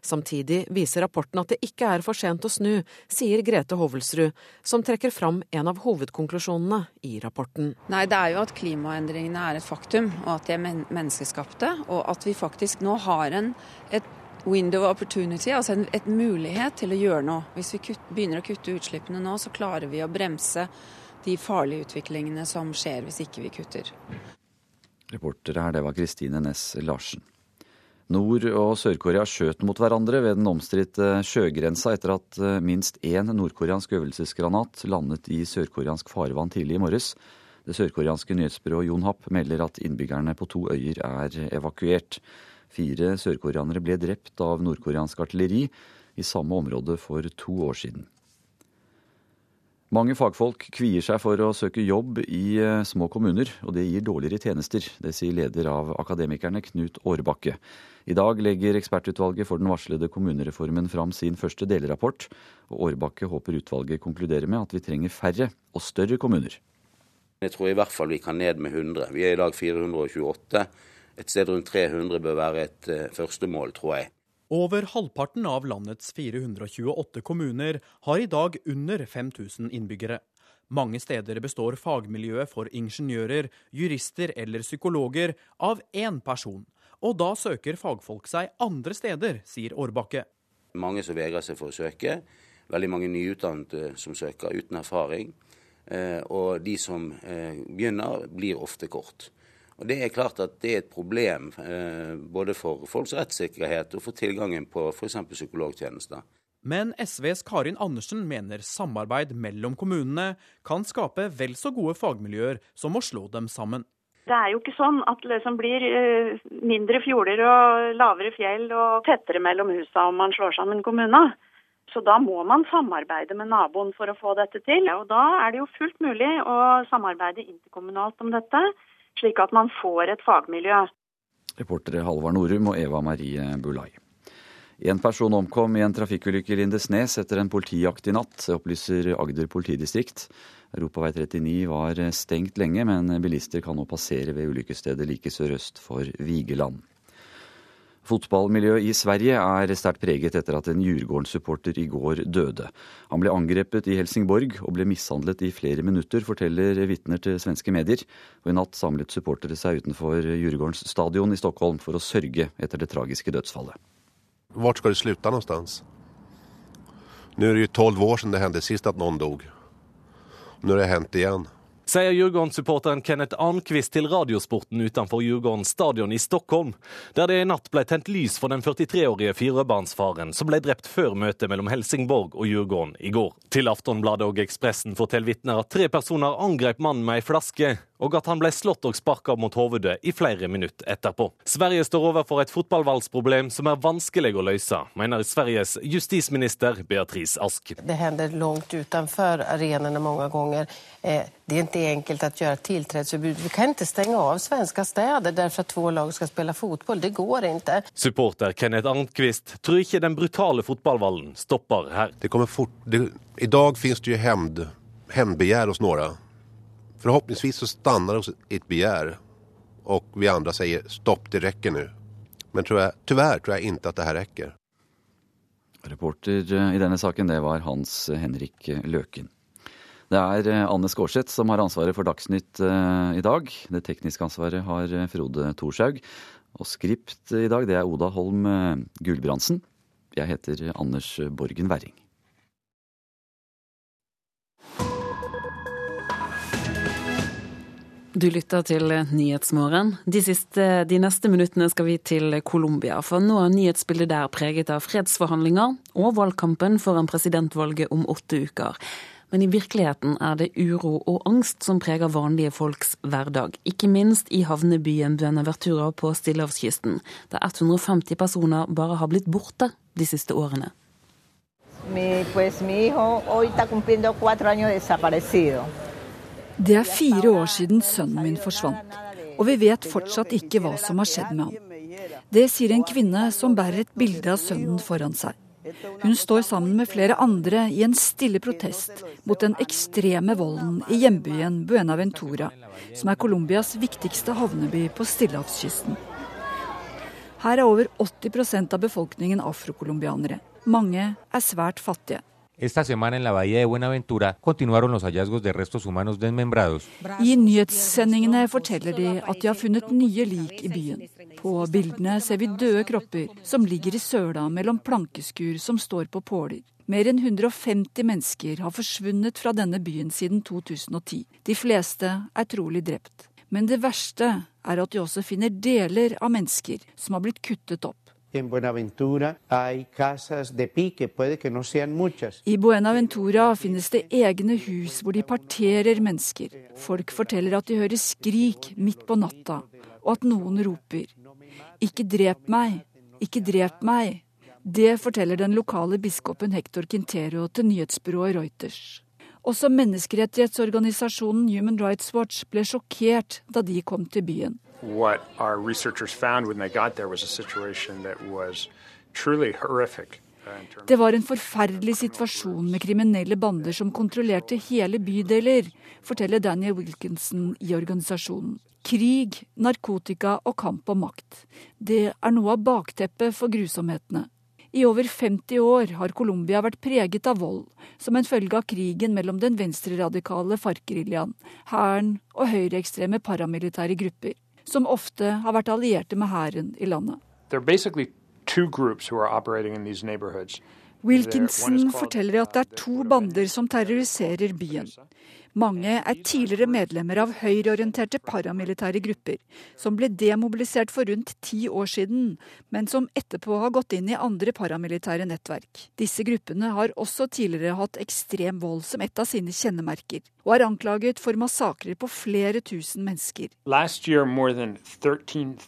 S47: Samtidig viser rapporten at det ikke er for sent å snu, sier Grete Hovelsrud, som trekker fram en av hovedkonklusjonene i rapporten.
S48: Nei, Det er jo at klimaendringene er et faktum, og at de er men menneskeskapte. Og at vi faktisk nå har en, et window opportunity, altså en et mulighet til å gjøre noe. Hvis vi kutt, begynner å kutte utslippene nå, så klarer vi å bremse de farlige utviklingene som skjer hvis ikke vi kutter.
S29: Reportere her, det var Kristine Næss Larsen. Nord- og Sør-Korea skjøt mot hverandre ved den omstridte sjøgrensa etter at eh, minst én nordkoreansk øvelsesgranat landet i sørkoreansk farvann tidlig i morges. Det sørkoreanske nyhetsbyrået Jonhap melder at innbyggerne på to øyer er evakuert. Fire sørkoreanere ble drept av nordkoreansk artilleri i samme område for to år siden. Mange fagfolk kvier seg for å søke jobb i eh, små kommuner, og det gir dårligere tjenester. Det sier leder av Akademikerne, Knut Årbakke. I dag legger ekspertutvalget for den varslede kommunereformen fram sin første delrapport, og Årbakke håper utvalget konkluderer med at vi trenger færre og større kommuner.
S30: Jeg tror i hvert fall vi kan ned med 100. Vi er i dag 428. Et sted rundt 300 bør være et uh, første mål, tror jeg.
S31: Over halvparten av landets 428 kommuner har i dag under 5000 innbyggere. Mange steder består fagmiljøet for ingeniører, jurister eller psykologer av én person. Og da søker fagfolk seg andre steder, sier Årbakke.
S30: Mange som vegrer seg for å søke. Veldig mange nyutdannede som søker uten erfaring. Eh, og de som eh, begynner, blir ofte kort. Og Det er klart at det er et problem eh, både for folks rettssikkerhet og for tilgangen på f.eks. psykologtjenester.
S31: Men SVs Karin Andersen mener samarbeid mellom kommunene kan skape vel så gode fagmiljøer som å slå dem sammen.
S36: Det er jo ikke sånn at det liksom blir eh, mindre fjorder og lavere fjell og tettere mellom husa om man slår sammen kommuner. Så da må man samarbeide med naboen for å få dette til. Og da er det jo fullt mulig å samarbeide interkommunalt om dette slik at man får et fagmiljø.
S29: Reportere Halvard Norum og Eva Marie Bulai. En person omkom i en trafikkulykke i Lindesnes etter en politijakt i natt, opplyser Agder politidistrikt. Europavei 39 var stengt lenge, men bilister kan nå passere ved ulykkesstedet like sørøst for Vigeland. Fotballmiljøet i Sverige er sterkt preget etter at en Djurgården-supporter i går døde. Han ble angrepet i Helsingborg og ble mishandlet i flere minutter, forteller vitner til svenske medier. Og I natt samlet supportere seg utenfor Djurgårdens stadion i Stockholm for å sørge etter det tragiske dødsfallet.
S49: Hvor skal det slutte någonstans? Nå er det jo tolv år siden det hendte sist at noen dog. Nå har det hendt igjen
S50: sier Djurgården-supporteren Kenneth Arnquist til Radiosporten utenfor Djurgården stadion i Stockholm, der det i natt ble tent lys for den 43-årige firebarnsfaren som ble drept før møtet mellom Helsingborg og Djurgården i går. Til Aftonbladet og Ekspressen forteller vitner at tre personer angrep mannen med ei flaske, og at han ble slått og sparka mot hovedet i flere minutter etterpå. Sverige står overfor et fotballvalgsproblem som er vanskelig å løse, mener Sveriges justisminister Beatrice Ask.
S51: Det hender langt utenfor arenaene mange ganger. Eh, det er ikke enkelt å gjøre tiltredelsesforbud. Vi kan ikke stenge av svenske steder derfor at to lag skal spille fotball. Det går ikke.
S50: Supporter Kenneth Arnquist tror ikke den brutale fotballvallen stopper her.
S49: Det kommer fort, det, I dag finnes det jo hevnbegjær hos noen. Forhåpentligvis så stannar det hos ett begär och vi andre sier stopp, det rekker nå. Men tror jag, tyvärr tror jeg ikke at det her rekker.
S29: Reporter eh, i denne saken det var Hans Henrik Løken. Det er eh, Anne Skårseth som har ansvaret for Dagsnytt eh, i dag. Det tekniske ansvaret har Frode Thorshaug. Og skript i dag det er Oda Holm Gulbrandsen. Jeg heter Anders Borgen Werring.
S1: Du lytter til Nyhetsmorgen. De, de neste minuttene skal vi til Colombia. For nå er nyhetsbildet der preget av fredsforhandlinger og valgkampen foran presidentvalget om åtte uker. Men i virkeligheten er det uro og angst som preger vanlige folks hverdag. Ikke minst i havnebyen Buenavertura på Stillehavskysten, der 150 personer bare har blitt borte de siste årene.
S52: Mi, pues, mi hijo hoy está cumpliendo cuatro años desaparecido.
S53: Det er fire år siden sønnen min forsvant, og vi vet fortsatt ikke hva som har skjedd med ham. Det sier en kvinne som bærer et bilde av sønnen foran seg. Hun står sammen med flere andre i en stille protest mot den ekstreme volden i hjembyen Buenaventura, som er Colombias viktigste havneby på stillehavskysten. Her er over 80% av befolkningen afrocolombianere. Mange er svært fattige.
S54: Esta semana en la bahía de Buenaventura continuaron los hallazgos de restos humanos desmembrados.
S53: I nyhetssendingene forteller de at de har funnet nye lik i byen. På bildene ser vi døde kropper som ligger i søla mellom plankeskur som står på påler. Mer enn 150 mennesker har forsvunnet fra denne byen siden 2010. De fleste er trolig drept. Men det verste er at de også finner deler av mennesker som har blitt kuttet opp.
S55: En Buenaventura hay casas de pique, puede que no sean muchas.
S53: I Buenaventura finnes det egne hus hvor de parterer mennesker. Folk forteller at de hører skrik midt på natta, og at noen roper 'Ikke drep meg! Ikke drep meg!' Det forteller den lokale biskopen Hector Quintero til nyhetsbyrået Reuters. Også menneskerettighetsorganisasjonen Human Rights Watch ble sjokkert da de kom til byen what our researchers found when they got there was a situation that was truly horrific. Uh, Det var en forferdelig situasjon med kriminelle bander som kontrollerte hele bydeler, forteller Daniel Wilkinson i organisasjonen. Krig, narkotika og kamp om makt. Det er noe av bakteppet for grusomhetene. I over 50 år har Colombia vært preget av vold, som en følge av krigen mellom den venstreradikale FARC-geriljaen, hæren og høyreekstreme paramilitære grupper som ofte har vært allierte med hæren i landet. Wilkinson forteller at det er to bander som terroriserer byen. Mange er tidligere medlemmer av høyreorienterte paramilitære grupper, som ble demobilisert for rundt ti år siden, men som etterpå har gått inn i andre paramilitære nettverk. Disse gruppene har også tidligere hatt ekstrem vold som et av sine kjennemerker, og er anklaget for massakrer på flere tusen mennesker.
S56: Last year, more than 13,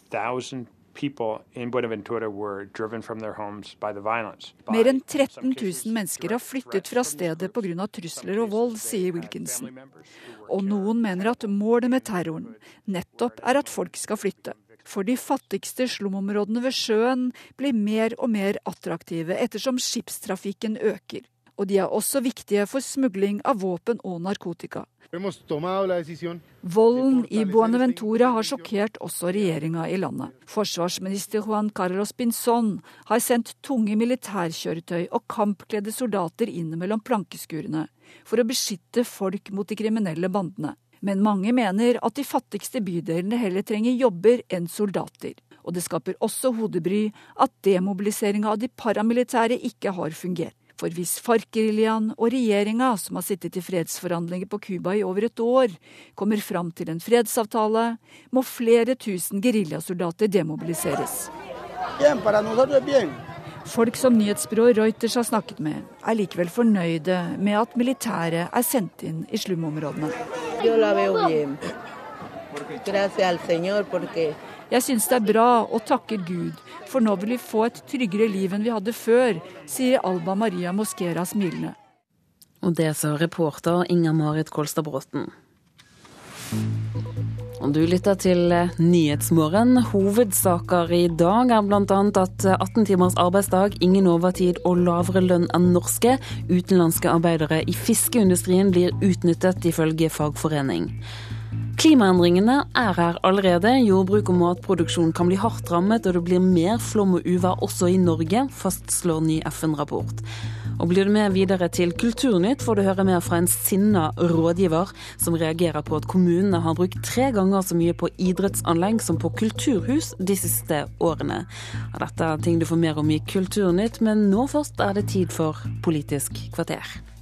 S53: mer enn 13 000 mennesker har flyttet fra stedet pga. trusler og vold, sier Wilkinson. Og noen mener at målet med terroren nettopp er at folk skal flytte. For de fattigste slumområdene ved sjøen blir mer og mer attraktive ettersom skipstrafikken øker. Og de er også viktige for smugling av våpen og narkotika. Volden i Buenaventura har sjokkert også regjeringa i landet. Forsvarsminister Juan Carlos Pinzón har sendt tunge militærkjøretøy og kampkledde soldater inn mellom plankeskurene for å beskytte folk mot de kriminelle bandene. Men mange mener at de fattigste bydelene heller trenger jobber enn soldater. Og det skaper også hodebry at demobiliseringa av de paramilitære ikke har fungert. For hvis FARC-geriljaen og regjeringa, som har sittet i fredsforhandlinger på Cuba i over et år, kommer fram til en fredsavtale, må flere tusen geriljasoldater demobiliseres. Folk som nyhetsbyrået Reuters har snakket med, er likevel fornøyde med at militæret er sendt inn i slumområdene. Jeg syns det er bra og takker Gud, for nå vil vi få et tryggere liv enn vi hadde før, sier Alba Maria Mosquera smilende.
S1: Og det sa reporter Inger-Marit Kolstad Bråten. Og du lytter til Nyhetsmorgen. Hovedsaker i dag er bl.a. at 18 timers arbeidsdag, ingen overtid og lavere lønn enn norske. Utenlandske arbeidere i fiskeindustrien blir utnyttet, ifølge fagforening. Klimaendringene er her allerede. Jordbruk og matproduksjon kan bli hardt rammet, og det blir mer flom og uvær også i Norge, fastslår ny FN-rapport. Og blir du med videre til Kulturnytt, får du høre mer fra en sinna rådgiver som reagerer på at kommunene har brukt tre ganger så mye på idrettsanlegg som på kulturhus de siste årene. Dette er ting du får mer om i Kulturnytt, men nå først er det tid for Politisk kvarter.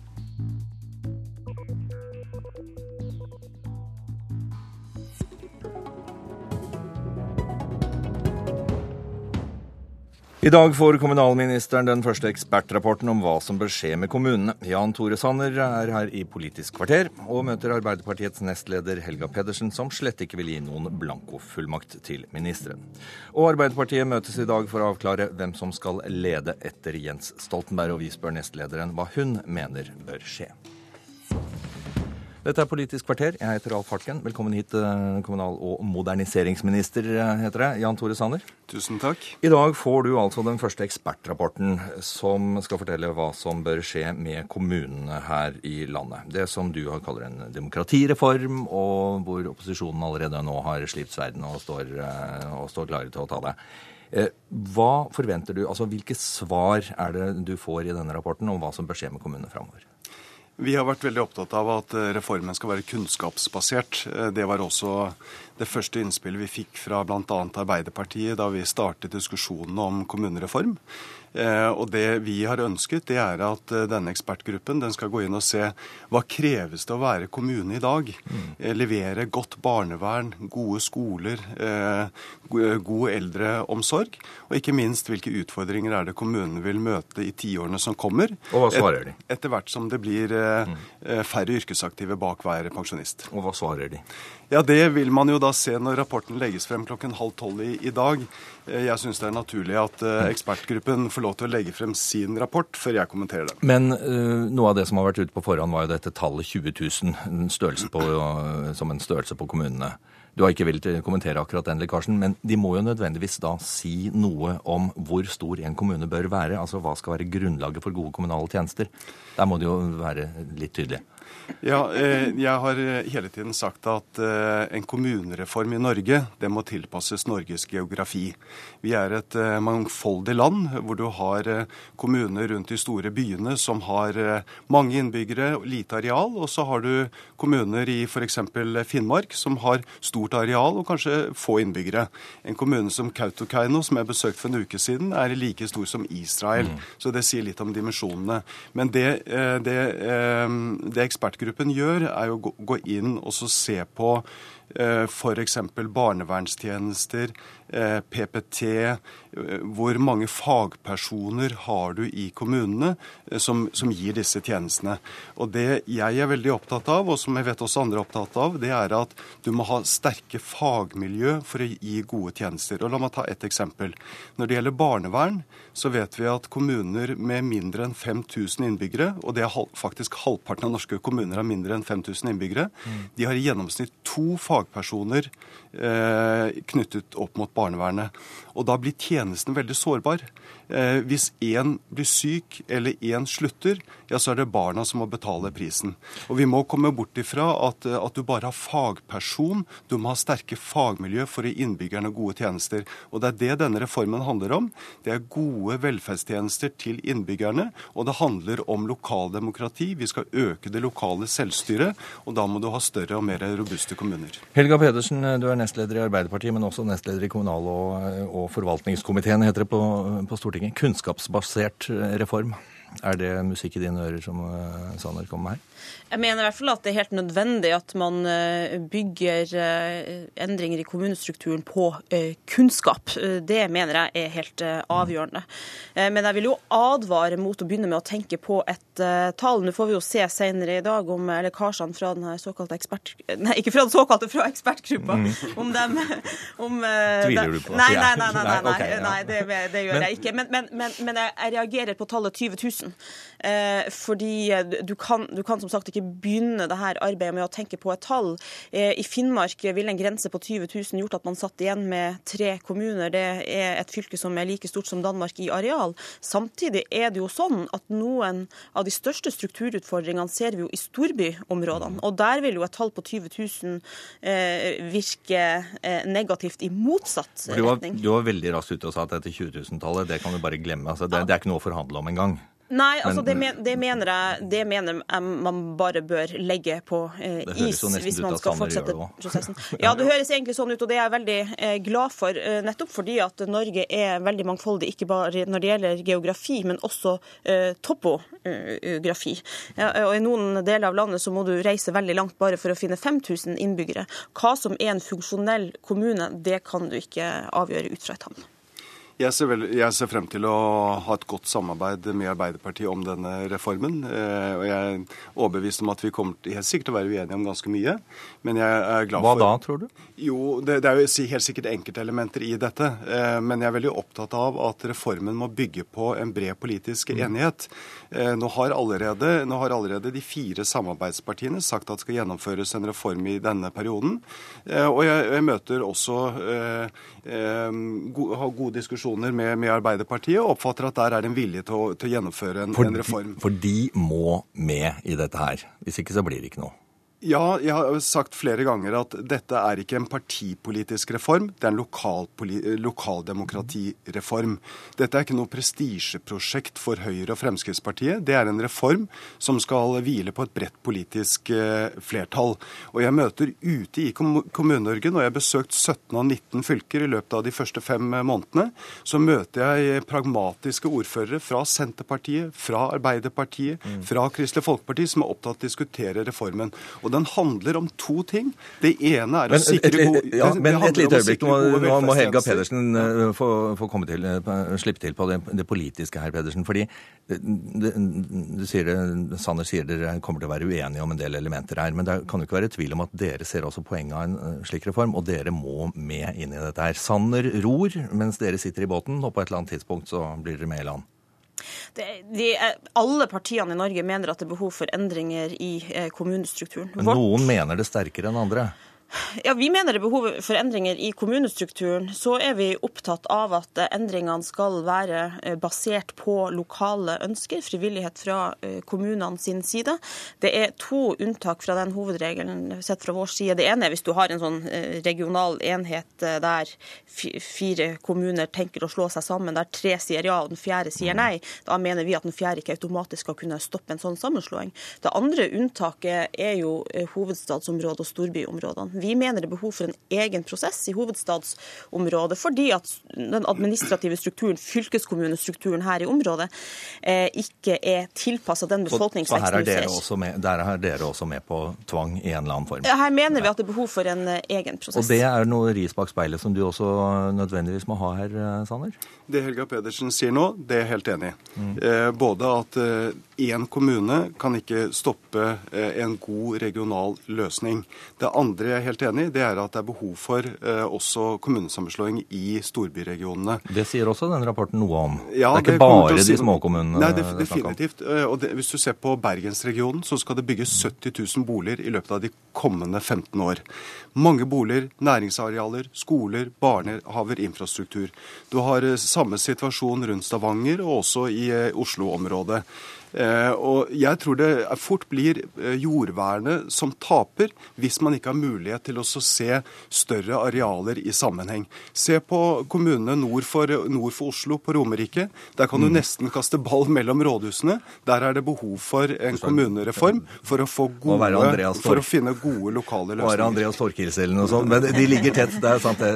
S57: I dag får kommunalministeren den første ekspertrapporten om hva som bør skje med kommunene. Jan Tore Sanner er her i Politisk kvarter og møter Arbeiderpartiets nestleder Helga Pedersen, som slett ikke vil gi noen blankofullmakt til ministeren. Og Arbeiderpartiet møtes i dag for å avklare hvem som skal lede etter Jens Stoltenberg, og vi spør nestlederen hva hun mener bør skje. Dette er Politisk kvarter. Jeg heter Alf Hartgen. Velkommen hit, eh, kommunal- og moderniseringsminister, eh, heter det. Jan Tore Sanner.
S58: Tusen takk.
S57: I dag får du altså den første ekspertrapporten som skal fortelle hva som bør skje med kommunene her i landet. Det som du kaller en demokratireform, og hvor opposisjonen allerede nå har slipt sverdene og står, eh, og står klare til å ta det. Hva forventer du, altså Hvilke svar er det du får i denne rapporten om hva som bør skje med kommunene framover?
S58: Vi har vært veldig opptatt av at eh, reformen skal være kunnskapsbasert. Eh, det var også det første innspillet vi fikk fra bl.a. Arbeiderpartiet da vi startet diskusjonen om kommunereform. Eh, og det vi har ønsket, det er at eh, denne ekspertgruppen den skal gå inn og se hva kreves det å være kommune i dag. Mm. Levere godt barnevern, gode skoler, god eldreomsorg. Og ikke minst hvilke utfordringer er det kommunene vil møte i tiårene som kommer.
S57: Og hva svarer de?
S58: Et, etter hvert som det blir mm. færre yrkesaktive bak hver pensjonist.
S57: Og hva svarer de?
S58: Ja, Det vil man jo da se når rapporten legges frem klokken halv tolv i, i, dag. Eh, jeg syns det er naturlig at uh, ekspertgruppen får lov til å legge frem sin rapport før jeg kommenterer det.
S57: Men uh, noe av det som har vært ute på forhånd, var jo dette tallet 20 000 størrelse på, som en størrelse på kommunene. Du har ikke villet kommentere akkurat den lekkasjen, men de må jo nødvendigvis da si noe om hvor stor en kommune bør være. Altså hva skal være grunnlaget for gode kommunale tjenester. Der må det jo være litt tydelig.
S58: Ja, eh, jeg har eh, hele tiden sagt at eh, en kommunereform i Norge det må tilpasses Norges geografi. Vi er et mangfoldig land hvor du har kommuner rundt de store byene som har mange innbyggere, og lite areal. Og så har du kommuner i f.eks. Finnmark som har stort areal og kanskje få innbyggere. En kommune som Kautokeino, som jeg besøkte for en uke siden, er like stor som Israel. Mm. Så det sier litt om dimensjonene. Men det, det, det ekspert ekspertgruppen gjør, er å gå inn og se på eh, f.eks. barnevernstjenester, PPT, eh, hvor mange fagpersoner har du i kommunene eh, som, som, gir disse tjenestene. Og Det jeg er veldig opptatt av, og som jeg vet også andre er opptatt av, det er at du må ha sterke fagmiljø for å gi gode tjenester. Og La meg ta ett eksempel. Når det gjelder barnevern, så vet vi at kommuner med mindre enn 5000 innbyggere, og det er faktisk halvparten av norske kommuner har mindre enn 5000 innbyggere, mm. de har i gjennomsnitt to fagpersoner eh, knyttet opp mot barnevernet. Og da blir tjenesten veldig sårbar. Eh, hvis én blir syk eller én slutter, ja, så er det barna som må betale prisen. Og vi må komme bort ifra at, eh, at du bare har fagperson. Du må ha sterke fagmiljø for å gi innbyggerne gode tjenester. Og det er det denne reformen handler om. Det er gode velferdstjenester til innbyggerne. Og det handler om lokaldemokrati. Vi skal øke det lokale selvstyret. Og da må du ha større og mer robuste kommuner.
S57: Helga Pedersen, du er nestleder i Arbeiderpartiet, men også nestleder i kommunal- og, og forvaltningskomiteen, heter det på, på Stortinget. Kunnskapsbasert reform. Er det musikk i dine ører som Sanner kommer med her?
S59: Jeg mener i hvert fall at det er helt nødvendig at man eh, bygger eh, endringer i kommunestrukturen på eh, kunnskap. Det mener jeg er helt avgjørende. Men jeg vil jo advare mot å begynne med å tenke på et tall. Nå får vi jo se senere i dag om lekkasjene fra den såkalte ekspert... Nei, ikke fra den såkalte, fra ekspertgruppa. Mm. Om dem [LAUGHS] om,
S57: Tviler du på
S59: nei, nei, nei, nei, nei, nei, nei det, det, gjør jeg ikke. Men, men, men, men, jeg reagerer på tallet 20 000. Fordi du kan, du kan som sagt ikke begynne det her arbeidet med å tenke på et tall. Eh, I Finnmark ville en grense på 20 000 gjort at man satt igjen med tre kommuner. Det er et fylke som er like stort som Danmark i areal. Samtidig er det jo sånn at noen av de største strukturutfordringene ser vi jo i storbyområdene. Og der vil jo et tall på 20 000 eh, virke eh, negativt i motsatt retning.
S57: Du var, du var veldig raskt ute og sa at dette 20 000-tallet, det kan du bare glemme. Altså, det, det er ikke noe å forhandle om engang.
S59: Nei, altså men, det, men, det, mener jeg det mener jeg man bare bør legge på eh, is hvis man skal fortsette prosessen. [LAUGHS] Ja, det høres egentlig sånn ut, og det er jeg veldig eh, glad for. Eh, nettopp fordi at Norge er veldig mangfoldig, ikke bare når det gjelder geografi, men også eh, topografi. Ja, og I noen deler av landet så må du reise veldig langt bare for å finne 5000 innbyggere. Hva som er en funksjonell kommune, det kan du ikke avgjøre ut fra et tall.
S58: Jeg ser, vel, jeg ser, frem til å ha et godt samarbeid med Arbeiderpartiet om denne reformen. Eh, og jeg er overbevist om at vi kommer til, helt sikkert til å være uenige om ganske mye. Men jeg er glad
S57: Hva
S58: for
S57: Hva da, tror du?
S58: Jo, det, det, er jo helt sikkert enkeltelementer i dette. Eh, men jeg er veldig opptatt av at reformen må bygge på en bred politisk mm. enighet. Eh, nå, har allerede, nå har allerede de fire samarbeidspartiene sagt at det skal gjennomføres en reform i denne perioden. Og jeg, jeg møter også go, ha gode diskusjoner med, med, Arbeiderpartiet og oppfatter at der er en vilje til å, til å gjennomføre en,
S57: for,
S58: en reform.
S57: For de må med i dette her. Hvis ikke så blir det ikke noe.
S58: Ja, jeg har sagt flere ganger at dette er ikke en partipolitisk reform, det er en lokal, lokaldemokratireform. Dette er ikke noe prestisjeprosjekt for Høyre og Fremskrittspartiet. Det er en reform som skal hvile på et bredt politisk eh, flertall. Og jeg møter ute i Kommune-Norge, når jeg har besøkt 17 av 19 fylker i løpet av de første fem månedene, så møter jeg pragmatiske ordførere fra Senterpartiet, fra Arbeiderpartiet, mm. fra Kristelig Folkeparti, som er opptatt av å diskutere reformen. Og den handler om to ting. Det ene er
S57: men,
S58: å sikre
S57: gode ja, Men et lite øyeblikk. Nå må Helga Pedersen uh, få, få, komme til, uh, slippe til på det, det, politiske her, Pedersen. fordi det, du sier det, Sanner sier dere kommer til å være uenige om en del elementer her. Men det kan jo ikke være tvil om at dere ser også poenget av en slik reform, og dere må med inn i dette her. Sanner ror mens dere sitter i båten, og på et eller annet tidspunkt så blir dere med i land.
S59: Det, de, alle partiene i Norge mener at det er behov for endringer i eh, kommunestrukturen.
S57: Men noen mener det sterkere enn andre?
S59: Ja, Vi mener det er behov for endringer i kommunestrukturen. Så er vi opptatt av at endringene skal være eh, basert på lokale ønsker, frivillighet fra eh, kommunene sin side. Det er to unntak fra den hovedregelen sett fra vår side. Det ene er hvis du har en sånn eh, regional enhet der fire kommuner tenker å slå seg sammen, der tre sier ja og den fjerde sier nei. Da mener vi at den fjerde ikke automatisk skal kunne stoppe en sånn sammenslåing. Det andre unntaket er jo hovedstadsområdet og storbyområdene. Vi mener det er behov for en egen prosess i hovedstadsområdet, fordi at den administrative strukturen, fylkeskommunestrukturen her i området, eh, ikke er tilpassa den befolkningsveksten
S57: vi ser. Så der er dere også med på tvang i en eller annen form?
S59: Her mener vi at det er behov for en eh, egen prosess.
S57: Og det er noe ris bak speilet som du også nødvendigvis må ha her, eh, Sanner?
S58: Det Helga Pedersen sier nå, det er jeg helt enig i. Mm. Eh, både at én kommune kan ikke stoppe en god regional løsning. Det andre jeg er helt enig i, det er at det er behov for også kommunesammenslåing i storbyregionene.
S57: Det sier også den rapporten noe om. Ja, det er ikke det bare si... de småkommunene?
S58: Nei, det, definitivt. Og det, hvis du ser på Bergensregionen, så skal det bygges 70 000 boliger i løpet av de kommende 15 år. Mange boliger, næringsarealer, skoler, barnehaver, infrastruktur. Du har samme situasjon rundt Stavanger og også i Oslo-området. Eh, og jeg tror det fort blir eh, jordvernet som taper hvis man ikke har mulighet til å se større arealer i sammenheng. Se på kommunene nord for, nord for Oslo, på Romerike. Der kan du mm. nesten kaste ball mellom rådhusene. Der er det behov for en kommunereform for å, få gode, for å finne gode lokale løsninger.
S57: Bare Andreas Torkils eller noe sånt. Men de ligger tett. Det er sant, det,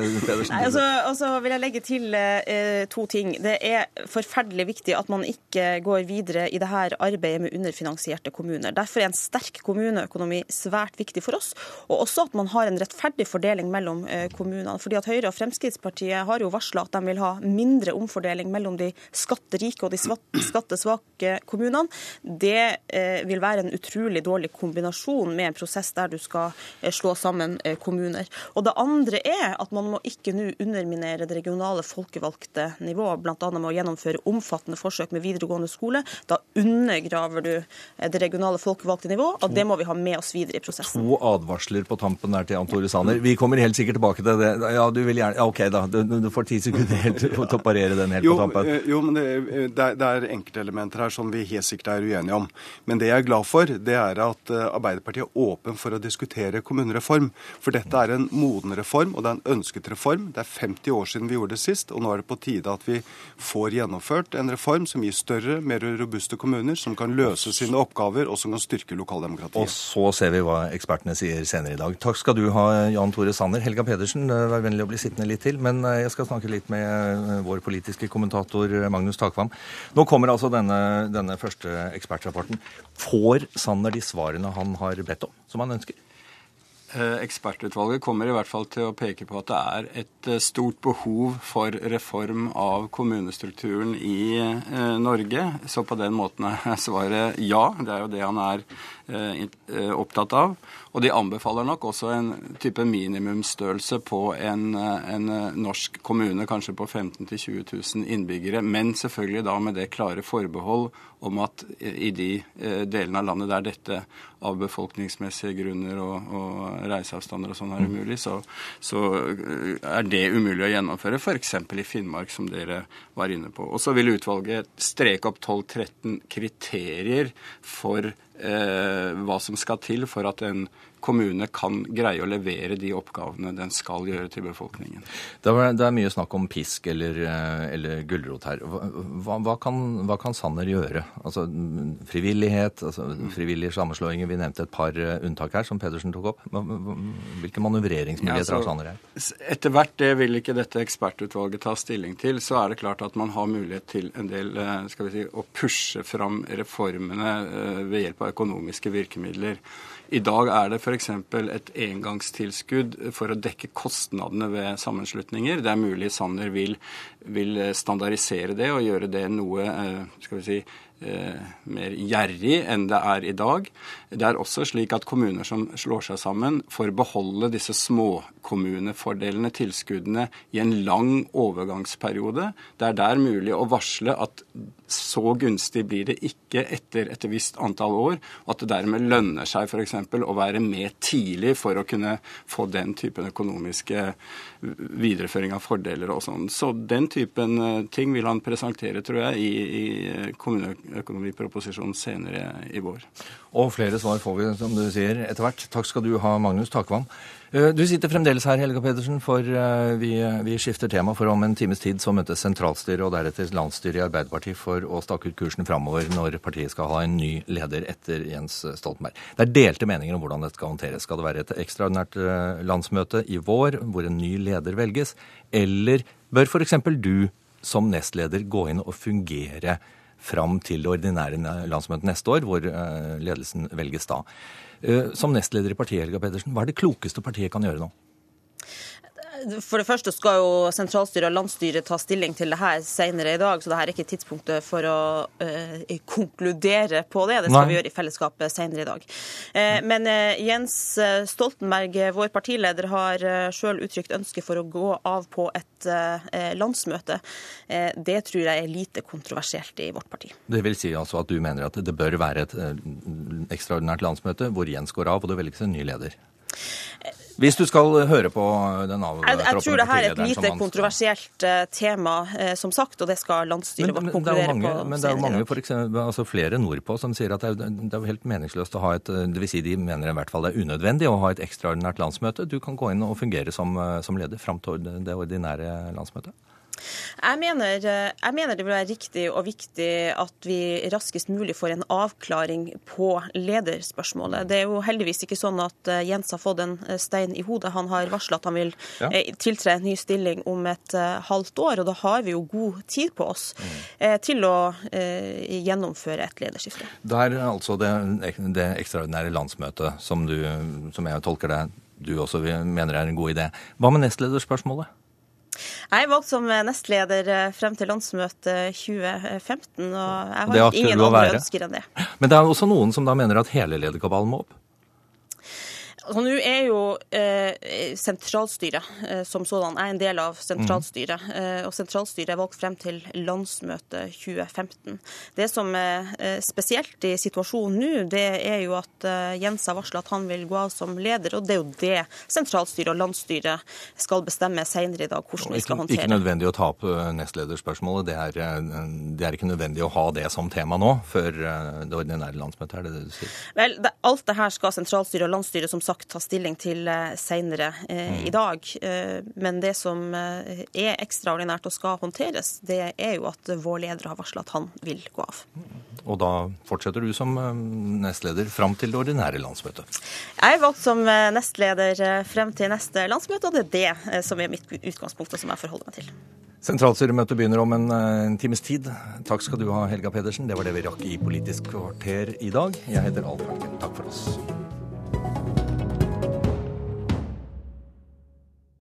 S57: Nei,
S59: Altså, og så vil jeg legge til eh, to ting. Det er forferdelig viktig at man ikke går videre i det her arbeidet med underfinansierte kommuner. Derfor er en sterk kommuneøkonomi svært viktig for oss, og også at man har en rettferdig fordeling mellom eh, kommunene. Fordi at Høyre og Fremskrittspartiet har jo varsla at de vil ha mindre omfordeling mellom de skatterike og de skattesvake kommunene. Det eh, vil være en utrolig dårlig kombinasjon med en prosess der du skal eh, slå sammen kommuner. Og Det andre er at man må ikke nå underminere det regionale folkevalgte nivået, bl.a. med å gjennomføre omfattende forsøk med videregående skole. Da undergraver du det regionale folkevalgte nivå, og det må vi ha med oss videre i prosessen.
S57: To advarsler på tampen der til Jan Tore Sanner. Vi kommer helt sikkert tilbake til det. Ja, du vil gjerne ja, OK, da. Du, du får ti sekunder helt til å parere den helt
S58: jo,
S57: på tampen.
S58: Eh, jo, men det, det, er, det er enkeltelementer her som vi helt sikkert er uenige om. Men det jeg er glad for, det er at eh, Arbeiderpartiet er åpen for å diskutere kommunereform. For dette er en moden reform, og det er en ønsket reform. Det er 50 år siden vi gjorde det sist, og nå er det på tide at vi får gjennomført en reform som gir større, mer robuste kommuner, som kan løse sine oppgaver, og som kan styrke lokaldemokratiet.
S57: Og så ser vi hva ekspertene sier senere i dag. Takk skal du ha, Jan Tore Sanner. Helga Pedersen, eh, vær vennlig å bli sittende litt til. Men eh, jeg skal snakke litt med eh, vår politiske kommentator Magnus Takvam. Nå kommer altså denne, denne første ekspertrapporten. Får Sanner de svarene han har bedt om, som han ønsker?
S60: Ekspertutvalget kommer i hvert fall til å peke på at det er et stort behov for reform av kommunestrukturen i Norge. Så på den måten er svaret ja. Det er jo det han er opptatt av. Og de anbefaler nok også en type minimumsstørrelse på en, en norsk kommune, kanskje på 15 000-20 000 innbyggere, men selvfølgelig da med det klare forbehold om at i de eh, delene av landet der dette av befolkningsmessige grunner og, og reiseavstander og sånn er umulig, så, så, eh, er det umulig å gjennomføre, f.eks. i Finnmark, som dere var inne på. Og så vil utvalget streke opp 12-13 kriterier for eh, hva som skal til for at en kommune kan greie å levere de oppgavene den skal gjøre til befolkningen.
S57: Det er, det mye snakk om pisk eller, eh, eller gulrot her. Hva, hva, kan, hva, kan, Sanner gjøre? Altså Frivillighet, altså, frivillige sammenslåinger. Vi nevnte et par eh, unntak her, som Pedersen tok opp. Hvilke manøvreringsmuligheter ja, altså, har Sanner her?
S60: Etter hvert, det vil ikke dette ekspertutvalget ta stilling til, så er det klart at man har mulighet til en del eh, skal vi si, å pushe fram reformene ved hjelp av økonomiske virkemidler. I dag er det f.eks. et engangstilskudd for å dekke kostnadene ved sammenslutninger. Det er mulig Sanner vil, vil standardisere det og gjøre det noe eh, skal vi si, eh, mer gjerrig enn det er i dag. Det er også slik at kommuner som slår seg sammen, får beholde disse småkommunefordelene, tilskuddene, i en lang overgangsperiode. Det er der mulig å varsle at så gunstig blir det ikke etter et visst antall år, at det dermed lønner seg f.eks. å være med tidlig for å kunne få den typen økonomiske videreføring av fordeler og sånn. Så den typen eh, ting vil han presentere, tror jeg, i, i kommuneøkonomiproposisjonen senere i vår.
S57: Og flere svar får vi, som du sier, etter hvert. Takk skal du ha, Magnus Takvam. Eh, du sitter fremdeles her, Helga Pedersen, for eh, vi, vi, skifter tema. For om en times tid så møtes sentralstyret og deretter landsstyret i Arbeiderpartiet for å stake ut kursen framover når partiet skal ha en ny leder etter Jens Stoltenberg. Det er delte meninger om hvordan dette skal håndteres. Skal det være et ekstraordinært eh, landsmøte i vår hvor en ny leder velges, eller bør f.eks. du som nestleder gå inn og fungere fram til det ordinære landsmøtet neste år, hvor ledelsen velges da? Eh, som nestleder i partiet, Helga Pedersen, hva er det klokeste partiet kan gjøre nå?
S59: For det første skal jo sentralstyret og landsstyret ta stilling til det her senere i dag, så det her er ikke tidspunktet for å uh, konkludere på det. Det skal Nei. vi gjøre i fellesskapet senere i dag. Uh, men uh, Jens Stoltenberg, vår partileder, har uh, sjøl uttrykt ønske for å gå av på et landsmøte. det tror jeg er lite kontroversielt i vårt parti.
S57: Det vil si altså at du mener at det bør være et ekstraordinært landsmøte hvor Jens går av og det velges en ny leder? Hvis du skal høre på den
S59: Jeg, jeg tror det her er et lite kontroversielt uh, tema, uh, som sagt, og det skal landsstyret vårt konkludere på.
S57: Men det er jo mange, for eksempel, altså flere nordpå som sier at det er, det er helt meningsløst å ha et det vil si De mener i hvert fall det er unødvendig å ha et ekstraordinært landsmøte. Du kan gå inn og fungere som, som leder fram til det ordinære landsmøtet.
S59: Jeg mener, jeg mener, det vil være riktig og viktig at vi raskest mulig får en avklaring på lederspørsmålet. Det er jo heldigvis ikke sånn at eh, Jens har fått en eh, stein i hodet. Han har varsla at han vil ja. Eh, tiltre en ny stilling om et halvt år, og da har vi jo god tid på oss mm. til å gjennomføre et lederskifte.
S57: Det er altså det, det ekstraordinære landsmøtet som, du, som jeg tolker det, du også mener er en god idé. Hva med nestlederspørsmålet?
S59: Jeg er valgt som nestleder eh, frem til landsmøtet 2015, og jeg har ingen andre ønsker enn det.
S57: Men det er også noen som da mener at hele lederkabalen må opp?
S59: Altså, Nå er jo eh, sentralstyret eh, som sådan er en del av sentralstyret. Mm. Eh, og sentralstyret er valgt frem til landsmøtet 2015. Det som er eh, spesielt i situasjonen nå, det er jo at eh, Jens har varsla at han vil gå av som leder. Og det er jo det sentralstyret og landsstyret skal bestemme senere i dag hvordan vi skal håndtere.
S57: Ikke nødvendig å ta opp eh, nestlederspørsmålet. Det er, det er ikke nødvendig å ha det som tema nå, før det ordinære landsmøtet, er det det du sier?
S59: Vel, det, alt det her skal sentralstyret og landsstyret som sagt sagt ta stilling til eh, senere eh, i mm. dag. Eh, men det som er ekstraordinært og skal håndteres, det er jo at vår leder har varsla at han vil gå av.
S57: Og da fortsetter du som nestleder fram til det ordinære landsmøtet?
S59: Jeg er valgt som nestleder frem til neste landsmøte, og det er det som er mitt utgangspunkt, og som jeg forholder meg til.
S57: Sentralstyremøtet begynner om en, en, times tid. Takk skal du ha, Helga Pedersen. Det var det vi rakk i Politisk kvarter i dag. Jeg heter Alf. Takk for oss.